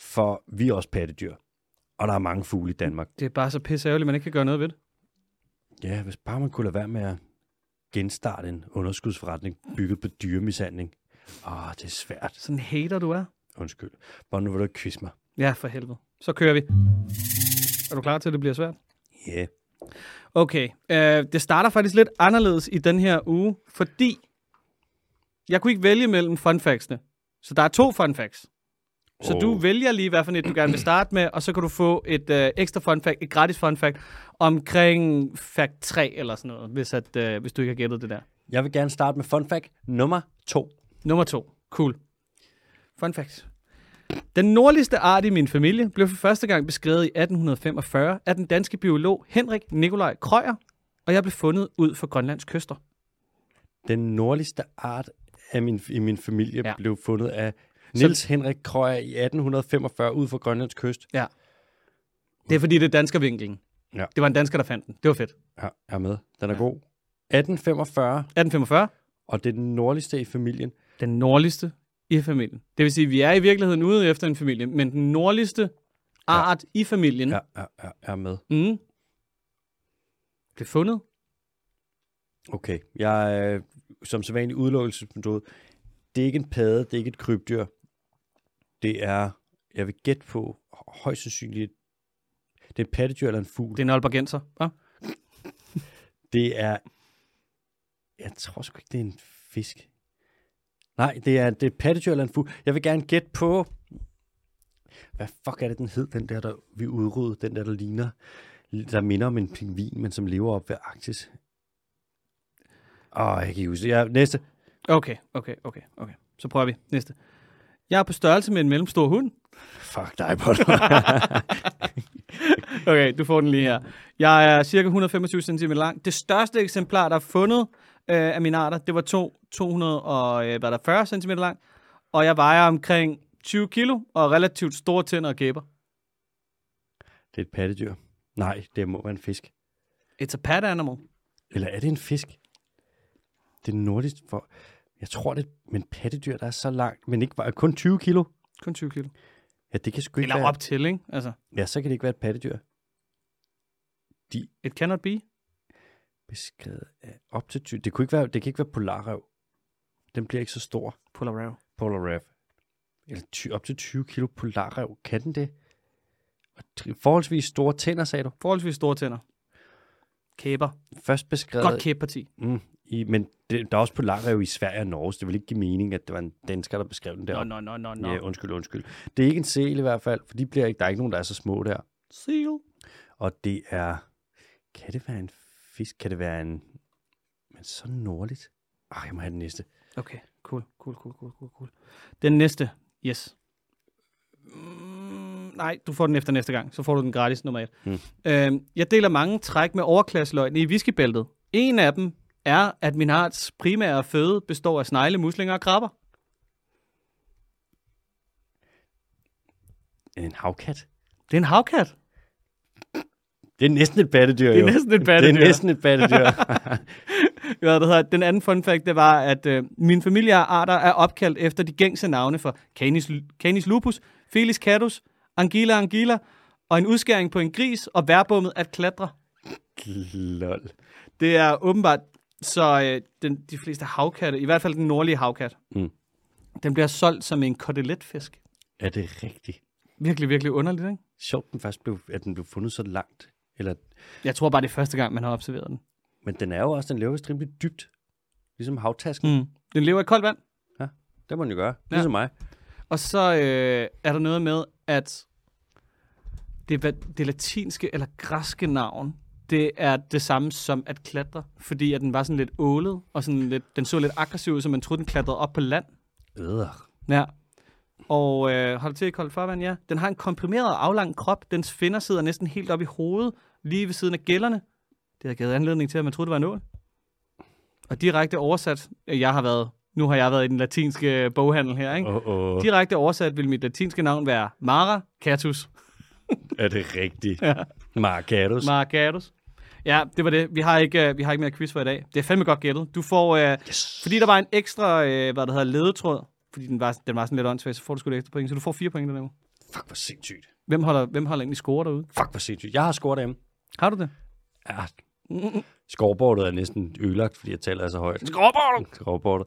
For vi er også pattedyr. Og der er mange fugle i Danmark. Det er bare så pisse ærgerligt, man ikke kan gøre noget ved det. Ja, hvis bare man kunne lade være med at genstarte en underskudsforretning bygget på dyremishandling. Åh, det er svært. Sådan en hater, du er. Undskyld. Bare nu vil du ikke quizze mig. Ja, for helvede. Så kører vi. Er du klar til, at det bliver svært? Ja. Yeah. Okay. Øh, det starter faktisk lidt anderledes i den her uge, fordi jeg kunne ikke vælge mellem fun factsene. Så der er to fun facts. Så Åh. du vælger lige, hvad for et du gerne vil starte med, og så kan du få et øh, ekstra fun fact, et gratis fun fact, omkring fact 3 eller sådan noget, hvis, at, øh, hvis du ikke har gættet det der. Jeg vil gerne starte med fun fact nummer to. Nummer to. Cool. Fun fact. Den nordligste art i min familie blev for første gang beskrevet i 1845 af den danske biolog Henrik Nikolaj Krøyer, og jeg blev fundet ud for Grønlands kyster. Den nordligste art af min, i min familie ja. blev fundet af Niels Henrik Krøyer i 1845 ud for Grønlands kyst. Ja. Det er fordi, det er danskervinkelen. Ja. Det var en dansker, der fandt den. Det var fedt. Ja, jeg er med. Den er ja. god. 1845, 1845, og det er den nordligste i familien. den nordligste i familien. Det vil sige, at vi er i virkeligheden ude efter en familie, men den nordligste art ja. i familien Ja, ja, ja, jeg er med. mm, blev fundet. Okay, jeg er som sædvanlig udelukkelsesmetode. Det er ikke en padde, det er ikke et krybdyr. Det er, jeg vil gætte på, højst sandsynligt, det er et pattedyr eller en fugl. Det er en albergenser. Ja? Det er, jeg tror sgu ikke, det er en fisk. Nej, det er, det er et pattedyr eller en fugl. Jeg vil gerne gætte på, hvad fuck er det, den hed, den der, der vi udryddede, den der, der ligner, der minder om en pingvin, men som lever op ved Arktis. Åh, jeg kan ikke huske. Jeg, næste. Okay, okay, okay, okay. Så prøver vi. Næste. Jeg er på størrelse med en mellemstor hund. Fuck dig, Potter. Okay, du får den lige her. Jeg er cirka 125 cm lang. Det største eksemplar, der er fundet øh, af mine arter, det var to, 240 cm lang. Og jeg vejer omkring 20 kilo og relativt store tænder og gæber. det er et pattedyr. Nej, det må være en fisk. It's a pet animal. Eller er det en fisk? Det er nordligst for... Jeg tror, det men pattedyr, der er så langt, men ikke bare kun 20 kilo. Kun 20 kilo. Ja, det kan sgu ikke Eller være... op til, ikke? Altså, Ja, så kan det ikke være et pattedyr. it cannot be. Beskrevet af op til 20. Det, kunne ikke være, det kan ikke være polarrev. Den bliver ikke så stor. Polar Polar rev. Eller ty, op til 20 kilo polarrev. Kan den det? Og forholdsvis store tænder, sagde du. Forholdsvis store tænder. Kæber. Først beskrevet... Godt kæbeparti. Mm, i, men det, der er også polarrev i Sverige og Norge, så det vil ikke give mening, at det var en dansker, der beskrev den der. Nå, nå, nå, nå. Ja, undskyld, undskyld. Det er ikke en sel i hvert fald, for de bliver ikke, der er ikke nogen, der er så små der. Seal. Og det er... Kan det være en fisk? Kan det være en... Men så nordligt? Ej, jeg må have den næste. Okay, cool, cool, cool, cool, cool, cool. Den næste, yes. Mm, nej, du får den efter næste gang. Så får du den gratis nummer et. Mm. Øhm, jeg deler mange træk med overklasseløgne i whiskybæltet. En af dem er, at min arts primære føde består af snegle, muslinger og krabber. En havkat? Det er en havkat. Det er næsten et pattedyr, Det er jo. næsten et Det pattedyr. er næsten et pattedyr. Hvad det hedder. Den anden fun fact, det var, at øh, min familie af arter er opkaldt efter de gængse navne for Canis, Canis lupus, Felis catus, Anguilla anguilla, og en udskæring på en gris og værbummet at klatre. Lol. Det er åbenbart, så øh, den, de fleste havkatte, i hvert fald den nordlige havkat, Mm. den bliver solgt som en koteletfisk. Er det rigtigt? Virkelig, virkelig underligt, ikke? Sjovt, den faktisk blev, at den blev fundet så langt. Eller, Jeg tror bare, det er første gang, man har observeret den. men den er jo også, den lever vist rimelig dybt. Ligesom havtasken. Mm. Den lever i koldt vand. Det må den jo gøre. Ja. Ligesom mig. Og så øh, er der noget med, at det, det latinske eller græske navn, det er det samme som at klatre, fordi at den var sådan lidt ålet, og sådan lidt, den så lidt aggressiv ud, så man troede, den klatrede op på land. Øh. Ja. Og øh, hold til i koldt farvand, ja. Den har en komprimeret og aflang krop. Dens finder sidder næsten helt op i hovedet, lige ved siden af gælderne. Det har givet anledning til, at man troede, det var en ål. Og direkte oversat, jeg har været, nu har jeg været i den latinske boghandel her, ikke? Oh, oh. Direkte oversat vil mit latinske navn være Mara Catus. Er det rigtigt? Ja. Marcatus. Mara Catus. Ja, det var det. Vi har ikke, uh, vi har ikke mere quiz for i dag. Det er fandme godt gættet. Du får, uh, yes. fordi der var en ekstra, uh, hvad der hedder, ledetråd, fordi den var, den var sådan lidt åndssvag, så får du sgu et ekstra point, så du får fire point den uge. Fuck, hvor sindssygt. Hvem holder, hvem holder egentlig score derude? Fuck, hvor sindssygt. Jeg har scoret dem. Har du det? Ja. Scoreboardet er næsten ødelagt, fordi jeg taler så højt. Scoreboard! Scoreboardet.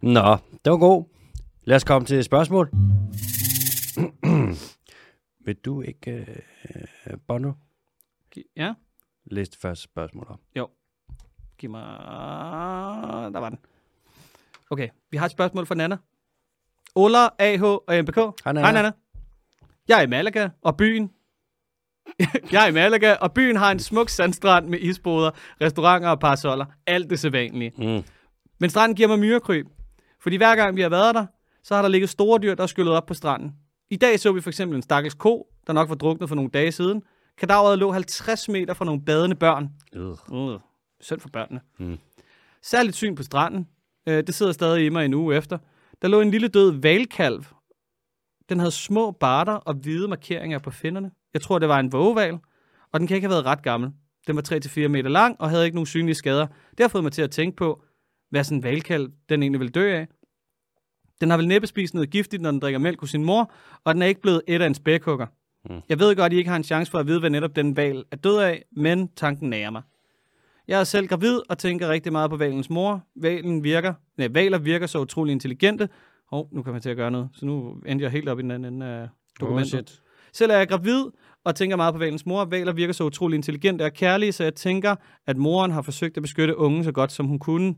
Nå, det var god. Lad os komme til spørgsmål. Vil du ikke, uh, Bono, Ja, læse det første spørgsmål op? giv mig... Der var den. Okay, vi har et spørgsmål fra Nana. Ola, AH og MBK. Hej, Nana. Hej, Nana. Jeg er i Malaga, og byen... jeg er i Malaga, og byen har en smuk sandstrand med isboder, restauranter og parasoller. Alt det sædvanlige. Mm. Men stranden giver mig myrekryb. Fordi hver gang vi har været der, så har der ligget store dyr, der er skyllet op på stranden. I dag så vi for eksempel en stakkels ko, der nok var druknet for nogle dage siden. Kadaveret lå 50 meter fra nogle badende børn. Øh. Synd for børnene. Mm. Særligt syn på stranden. Øh, det sidder stadig i mig en uge efter. Der lå en lille død valkalv. Den havde små barter og hvide markeringer på finderne. Jeg tror, det var en vågeval, og den kan ikke have været ret gammel. Den var 3-4 meter lang og havde ikke nogen synlige skader. Det har fået mig til at tænke på, hvad sådan en valkalv den egentlig vil dø af. Den har vel næppe spist noget giftigt, når den drikker mælk hos sin mor, og den er ikke blevet et af en spækhugger. Mm. Jeg ved godt, at I ikke har en chance for at vide, hvad netop den val er død af, men tanken nærer mig. Jeg er selv gravid og tænker rigtig meget på valens mor. Valen virker, nej, valer virker så utrolig intelligente. Hov, oh, nu kommer jeg til at gøre noget, så nu endte jeg helt op i den anden ende af dokumentet. Oh, shit. Selv er jeg gravid og tænker meget på valens mor. Valer virker så utrolig intelligente og kærlige, så jeg tænker, at moren har forsøgt at beskytte ungen så godt, som hun kunne.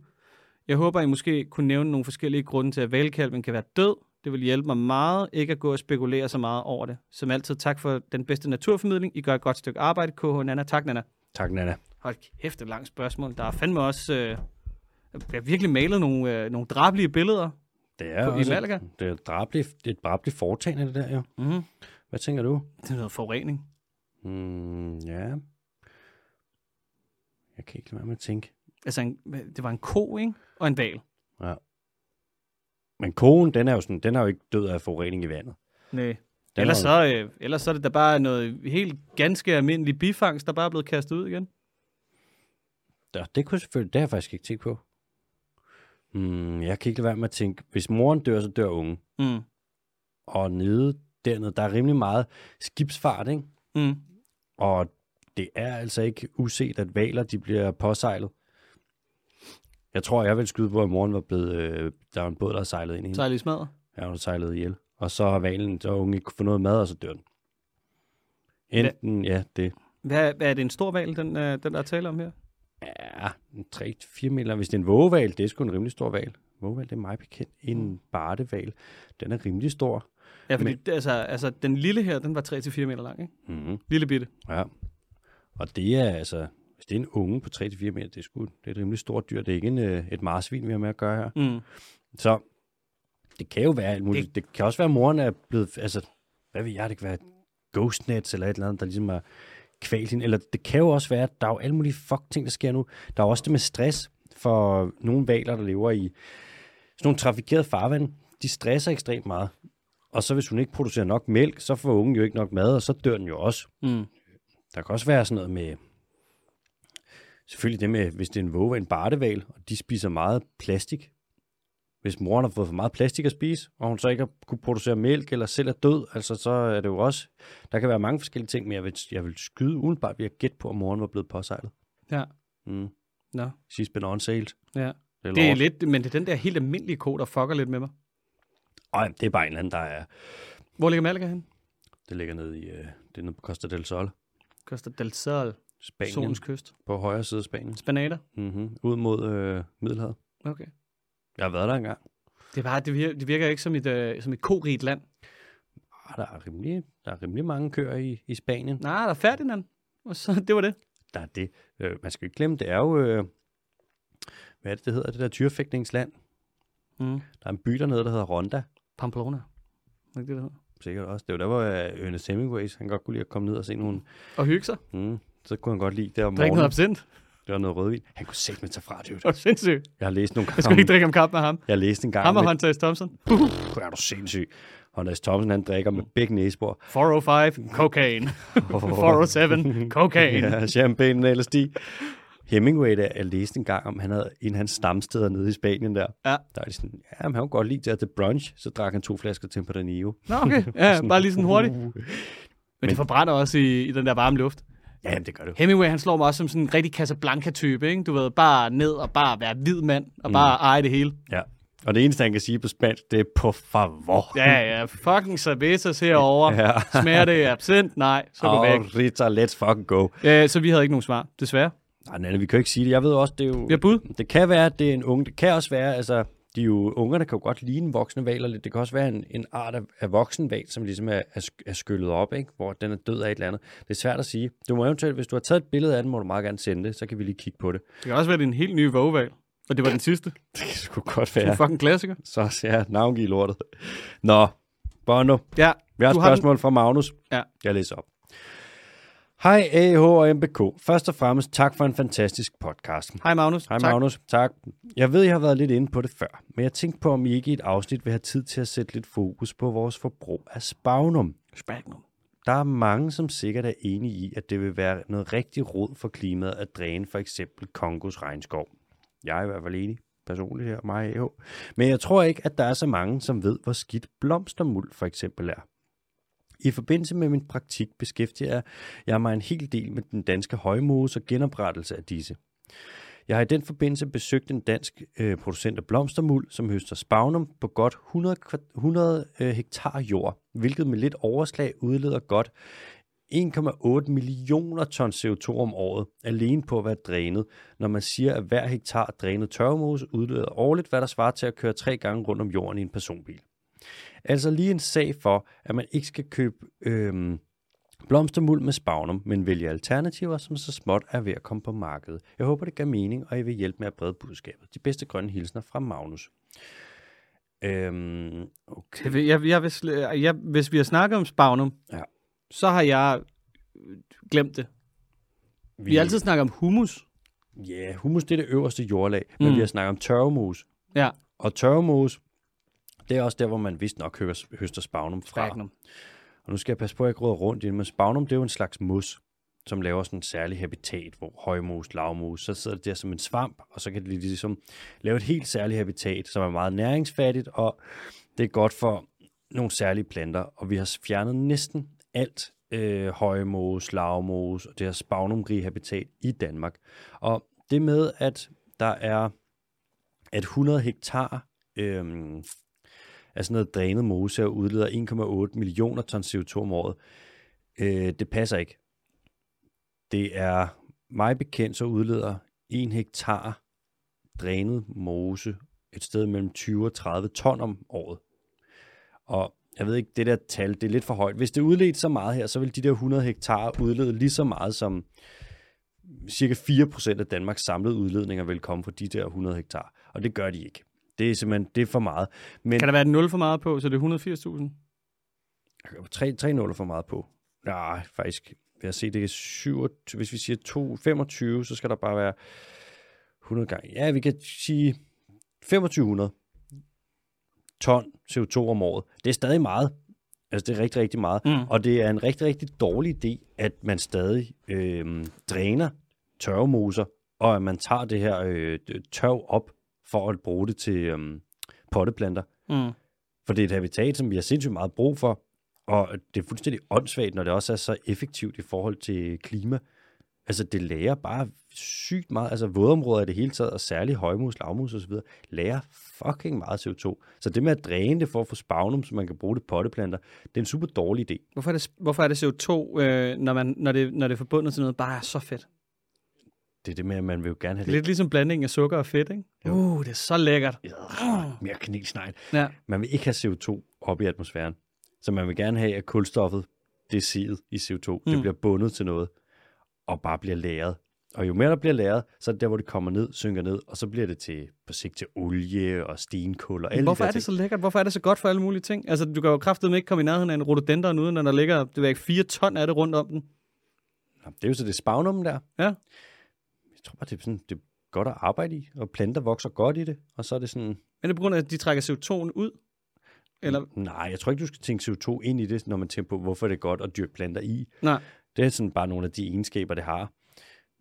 Jeg håber, I måske kunne nævne nogle forskellige grunde til, at valkalven kan være død. Det vil hjælpe mig meget ikke at gå og spekulere så meget over det. Som altid, tak for den bedste naturformidling. I gør et godt stykke arbejde. KH Nana. Tak, Nana. Tak, Nana. Hold kæft, et langt spørgsmål. Der er fandme også... Øh, jeg har virkelig malet nogle, øh, nogle drabelige billeder. Det er, På- i Malaga? det er, et drabligt, det er et drabligt foretagende, det der jo. Mm-hmm. Hvad tænker du? Det er noget forurening. Mm, ja. Jeg kan ikke lade være med at tænke. Altså, en, det var en ko, ikke? Og en val. Men kogen, den er jo, sådan, den er jo ikke død af forurening i vandet. Nej. Den Ellers er så, øh, ellers så er det da bare noget helt ganske almindelig bifangst, der bare er blevet kastet ud igen. Der, det kunne selvfølgelig, det har jeg faktisk ikke tænkt på. Mm, jeg kan ikke lade være med at tænke, hvis moren dør, så dør ungen. Mm. Og nede dernede, der er rimelig meget skibsfart, ikke? Mm. Og det er altså ikke uset, at valer, de bliver påsejlet. Jeg tror, jeg vil skyde på, at moren var blevet, øh, der var en båd, der sejlet ind i hende. Er det smadret. Ja, hun sejlet ihjel. Og så har valen, så har ungen ikke få noget mad, og så dør den. Enten, ja, det Hvad, hvad er det en stor val, den, øh, den der er tale om her? er 3-4 meter. Hvis det er en vågeval, det er sgu en rimelig stor val. Vågeval, det er meget bekendt. En barteval, den er rimelig stor. Ja, fordi Men- altså, altså, den lille her, den var 3-4 meter lang, ikke? Mm-hmm. Lille bitte. Ja. Og det er altså, hvis det er en unge på 3-4 meter, det er sgu det er et rimelig stort dyr. Det er ikke en, øh, et marsvin, vi har med at gøre her. Mm. Så det kan jo være alt muligt. Det, det kan også være, at moren er blevet, altså, hvad ved jeg, det kan være ghostnets eller et eller andet, der ligesom er kvalt hende. Eller det kan jo også være, at der er jo alle mulige fuck ting, der sker nu. Der er også det med stress for nogle valer, der lever i sådan nogle trafikerede farvand. De stresser ekstremt meget. Og så hvis hun ikke producerer nok mælk, så får ungen jo ikke nok mad, og så dør den jo også. Mm. Der kan også være sådan noget med Selvfølgelig det med, hvis det er en våge en barteval, og de spiser meget plastik. Hvis moren har fået for meget plastik at spise, og hun så ikke har kunne producere mælk, eller selv er død, altså så er det jo også, der kan være mange forskellige ting, men jeg vil, jeg vil skyde udenbart ved at gætte på, at moren var blevet påsejlet. Ja. Mm. Nå. She's been on sale. Ja. Det Det er lidt, men det er den der helt almindelige ko, der fucker lidt med mig. Ej, det er bare en eller anden, der er, Hvor ligger Malaga hen? det ligger nede i, øh, det er nede på Costa del Sol, Costa del Sol, Spanien, solens kyst. på højre side af Spanien, Spanater? mm-hmm. ud mod øh, Middelhavet. Okay. Jeg har været der engang. Det, er bare, det, virker, det virker ikke som et, uh, som et korigt land. Ah, der, er rimelig, der er rimelig mange køer i, i Spanien. Nej, der er Ferdinand. Og så, det var det. Der er det. Øh, man skal ikke glemme, det er jo, øh, hvad er det, det hedder, det der tyrefægtningsland. Mm. Der er en by dernede, der hedder Ronda. Pamplona. Er ikke det, det hedder? Sikkert også. Det var der, hvor øh, Ernest Hemingways, han godt kunne lide at komme ned og se nogle... Og hygge sig. Mm, så kunne han godt lide det om Drikke noget morgenen. absint. Det var noget rødvin. Han kunne sætte med tage fra, dude. Det var sindssygt. Jeg har læst nogle Jeg gange. skulle ikke drikke om kap med ham. Jeg har læst en gang Ham og med... Hunter S. Thompson. Puh, er du sindssyg. Hondas Thompson, han drikker med begge næsebor. 405, cocaine. 407, cocaine. Ja, champagne og LSD. Hemingway, der jeg læste en gang om, han havde en af hans stamsteder nede i Spanien der. Ja. Der er de sådan, ja, men han kunne godt lide det til brunch, så drak han to flasker Tempranillo. Nå, okay. Ja, bare lige sådan hurtigt. Men, Men det forbrænder også i, i den der varme luft. Ja, jamen, det gør det. Hemingway, han slår mig også som sådan en rigtig Casablanca-type, ikke? Du ved, bare ned og bare være hvid mand, og bare eje det hele. Ja. Og det eneste, han kan sige på spansk, det er på favor. Ja, ja, fucking cervezas herovre. Ja. Smager det absint? Nej, så gå væk. Og Rita, let's fucking go. Ja, så vi havde ikke nogen svar, desværre. Nej, nej, vi kan jo ikke sige det. Jeg ved også, det er jo... Vi har bud. Det kan være, at det er en unge. Det kan også være, altså, de er jo, ungerne kan jo godt ligne voksne valer lidt. Det kan også være en, en art af, af voksen val, som ligesom er, er, er skyllet op, ikke? hvor den er død af et eller andet. Det er svært at sige. Du må eventuelt, hvis du har taget et billede af den, må du meget gerne sende det, så kan vi lige kigge på det. Det kan også være, det er en helt ny vågevalg. Og det var den sidste. Det sgu godt Det er være. en fucking klassiker. Så ja, navngiv lortet. Nå, Bono. Ja, Vi har et har den- spørgsmål fra Magnus. Ja. Jeg læser op. Hej AH og MBK. Først og fremmest tak for en fantastisk podcast. hej Magnus. Hej Tak. Magnus, tak. Jeg ved, jeg har været lidt inde på det før, men jeg tænkte på, om I ikke i et afsnit vil have tid til at sætte lidt fokus på vores forbrug af spagnum. Spagnum. Der er mange, som sikkert er enige i, at det vil være noget rigtig råd for klimaet at dræne for eksempel Kongos regnskov. Jeg er i hvert fald enig personligt her, mig AH. Men jeg tror ikke, at der er så mange, som ved, hvor skidt blomstermuld for eksempel er. I forbindelse med min praktik beskæftiger jeg mig en hel del med den danske højmose og genoprettelse af disse. Jeg har i den forbindelse besøgt en dansk øh, producent af blomstermuld, som høster spagnum på godt 100, 100 øh, hektar jord, hvilket med lidt overslag udleder godt 1,8 millioner ton CO2 om året, alene på at være drænet, når man siger, at hver hektar drænet tørvemose udleder årligt, hvad der svarer til at køre tre gange rundt om jorden i en personbil. Altså lige en sag for, at man ikke skal købe øhm, blomstermuld med spagnum, men vælge alternativer, som så småt er ved at komme på markedet. Jeg håber, det gør mening, og I vil hjælpe med at brede budskabet. De bedste grønne hilsner fra Magnus. Øhm, okay. Jeg, jeg, jeg, sl- jeg, hvis vi har snakket om spagnum, Ja. så har jeg øh, glemt det. Vi har altid snakket om humus. Ja, humus det er det øverste jordlag, men Mm. vi har snakket om tørvemos. Ja, Og tørvemos, det er også der, hvor man vist nok høster, høster spagnum fra. spagnum. Og nu skal jeg passe på, at jeg ikke råder rundt i det, men spagnum, det er jo en slags mus, som laver sådan en særlig habitat, hvor højmus, lavmus, så sidder det der som en svamp, og så kan det ligesom lave et helt særligt habitat, som er meget næringsfattigt, og det er godt for nogle særlige planter, og vi har fjernet næsten alt øh, højmos, lavmos og det her spagnumrige habitat i Danmark. Og det med, at der er at 100 hektar øhm, af sådan noget drænet mose og udleder 1,8 millioner ton CO2 om året, øh, det passer ikke. Det er mig bekendt, så udleder 1 hektar drænet mose et sted mellem 20 og 30 ton om året. Og jeg ved ikke, det der tal, det er lidt for højt. Hvis det udledte så meget her, så vil de der 100 hektar udlede lige så meget som cirka 4% af Danmarks samlede udledninger vil komme fra de der 100 hektar. Og det gør de ikke. Det er simpelthen det er for meget. Men Kan der være et 0 for meget på, så det er 180.000? tre, tre nuller for meget på. Nej, faktisk. Vil jeg se, det er 27, hvis vi siger 2, 25, så skal der bare være 100 gange. Ja, vi kan sige 2500 ton CO2 om året. Det er stadig meget. Altså, det er rigtig, rigtig meget. Mm. Og det er en rigtig, rigtig dårlig idé, at man stadig øh, dræner tørvemoser og at man tager det her øh, tørv op for at bruge det til øh, potteplanter. Mm. For det er et habitat, som vi har sindssygt meget brug for, og det er fuldstændig åndssvagt, når det også er så effektivt i forhold til klima. Altså, det lærer bare sygt meget. Altså, vådområder i det hele taget, og særligt højmus, lavmus osv., lærer fucking meget CO2. Så det med at dræne det for at få spagnum, så man kan bruge det potteplanter, det er en super dårlig idé. Hvorfor er det, hvorfor er det CO2, øh, når, man, når, det, når det er forbundet til noget, bare er så fedt? Det er det med, at man vil jo gerne have det. Lidt ligesom blandingen af sukker og fedt, ikke? Jo. Uh, det er så lækkert. Ja, mere kanelsnegl. Ja. Man vil ikke have CO2 op i atmosfæren. Så man vil gerne have, at kulstoffet, det er siget i CO2, mm. det bliver bundet til noget, og bare bliver lagret. Og jo mere der bliver lagret, så er det der, hvor det kommer ned, synker ned, og så bliver det til, på sigt til olie og stenkul og alle Hvorfor de er det så lækkert? Hvorfor er det så godt for alle mulige ting? Altså, du kan jo kraftedeme ikke komme i nærheden af en rhododendron, uden at der ligger, det ved ikke, fire ton af det rundt om den. Det er jo så det spagnum der. Ja. Jeg tror bare, det er, sådan, det er godt at arbejde i, og planter vokser godt i det, og så er det sådan, Men det er på grund af, at de trækker CO2'en ud? Eller, nej, jeg tror ikke, du skal tænke CO2 ind i det, når man tænker på, hvorfor det er godt at dyrke planter i. nej. Det er sådan bare nogle af de egenskaber, det har.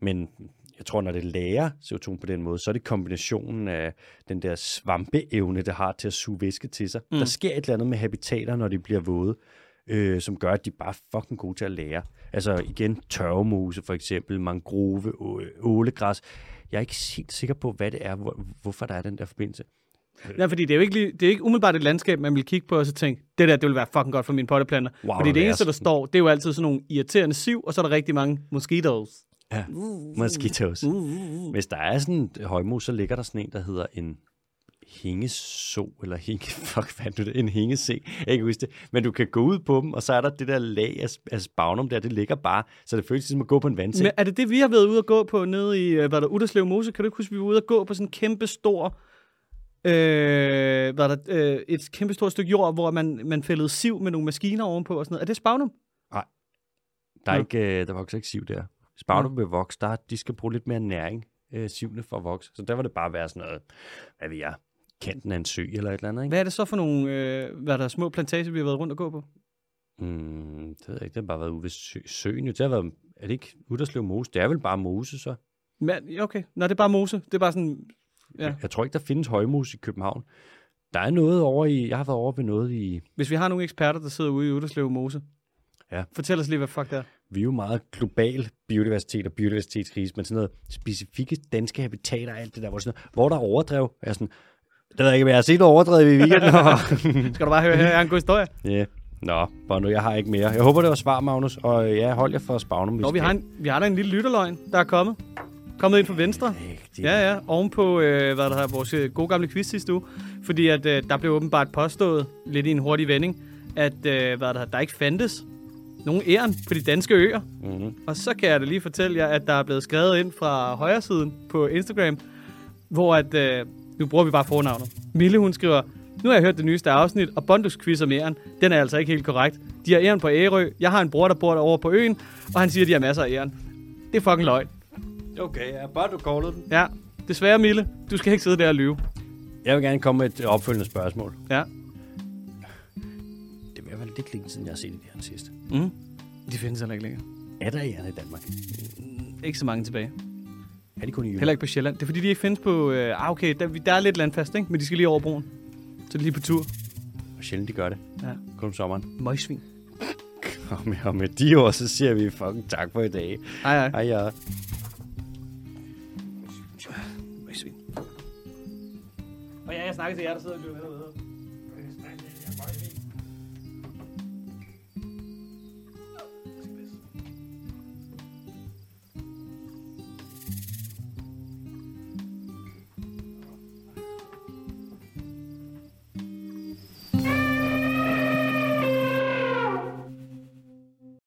Men jeg tror, når det lærer CO2 på den måde, så er det kombinationen af den der svampeevne, det har til at suge væske til sig. Mm. Der sker et eller andet med habitater, når de bliver våde, øh, som gør, at de bare er fucking gode til at lære. Altså igen, tørvemose for eksempel, mangrove, ålegræs. Jeg er ikke helt sikker på, hvad det er, hvor, hvorfor der er den der forbindelse. Ja, fordi det er jo ikke, lige- det er ikke umiddelbart et landskab, man vil kigge på og så tænke, det der, det vil være fucking godt for mine potteplanter. Wow, fordi det eneste, der står, det er jo altid sådan nogle irriterende siv, og så er der rigtig mange mosquitoes. Ja, mosquitoes. Hvis der er sådan en højmos, så ligger der sådan en, der hedder en hængeso, eller hænge, fuck, hvad er det, en hængese, jeg kan ikke huske det, men du kan gå ud på dem, og så er der det der lag af, af spagnum der, det ligger bare, så det føles som at gå på en vandseng. Men er det det, vi har været ude at gå på nede i, øh, hvad der, Uderslev Mose? Kan du ikke huske, vi var ude at gå på sådan en kæmpe stor, øh, hvad der, øh, et kæmpe stort stykke jord, hvor man, man fældede siv med nogle maskiner ovenpå og sådan noget. Er det spagnum? Der, er Nå. ikke, øh, der vokser ikke siv der. Spagnum vil vokse, der, de skal bruge lidt mere næring, øh, sivene for at vokse. Så der var det bare være sådan noget, hvad ved jeg, kanten af en sø eller et eller andet, ikke? Hvad er det så for nogle, øh, hvad der er små plantager, vi har været rundt og gå på? Mm, det ved jeg ikke, det har bare været ude ved sø, søen. jo. Det har været, er det ikke Uderslev Mose? Det er vel bare mose, så? Men, okay. Nå, det er bare mose. Det er bare sådan, Ja. Jeg tror ikke, der findes højmus i København. Der er noget over i... Jeg har været over ved noget i... hvis vi har nogle eksperter, der sidder ude i Uderslev Mose. Ja. Fortæl os lige, hvad fuck det er. Vi er jo meget global biodiversitet og biodiversitetskrise, men sådan noget specifikke danske habitater og alt det der, hvor, sådan noget, hvor der er overdrev. Jeg er sådan, det ved jeg ikke, men jeg har set overdrevet i weekenden. Skal du bare høre her, har en god historie. Ja, nå, bare nu, jeg har ikke mere. Jeg håber, det var svar, Magnus, og øh, ja, hold jer for at spagne. Nå, vi har, en, vi har da en lille lytterløgn, der er kommet. Kommet ind fra venstre. Ja, ja, ovenpå, øh, hvad der har vores øh, gode gamle quiz sidste uge. Fordi at øh, der blev åbenbart påstået, lidt i en hurtig vending, at øh, hvad der, der ikke fandtes nogen æren på de danske øer. Mm-hmm. Og så kan jeg da lige fortælle jer, at der er blevet skrevet ind fra højre siden på Instagram, hvor at, øh, nu bruger vi bare fornavnet. Mille, hun skriver, nu har jeg hørt det nyeste afsnit, og Bondus quiz om æren, den er altså ikke helt korrekt. De har æren på Ærø, jeg har en bror, der bor derovre på øen, og han siger, at de har masser af æren. Det er fucking løgn. Okay, ja, bare du callede den. Ja, desværre Mille, du skal ikke sidde der og lyve. Jeg vil gerne komme med et opfølgende spørgsmål. Ja. Det vil være lidt længe siden, jeg har set det her sidst. Mm. De findes heller ikke længere. Er der æren i Danmark? Ikke så mange tilbage. Er de kun i Jylland? Heller ikke på Sjælland. Det er fordi, de ikke findes på... Øh, ah, okay, der, der er lidt landfast, ikke? Men de skal lige over broen. Så det er lige på tur. Hvor sjældent de gør det. Ja. Kun om sommeren. Møgsvin. Og med, og med de ord, så siger vi fucking tak for i dag. Hej, hej. Hej, ja. Møgsvin. Og ja, jeg snakker til jer, der sidder og lytter med.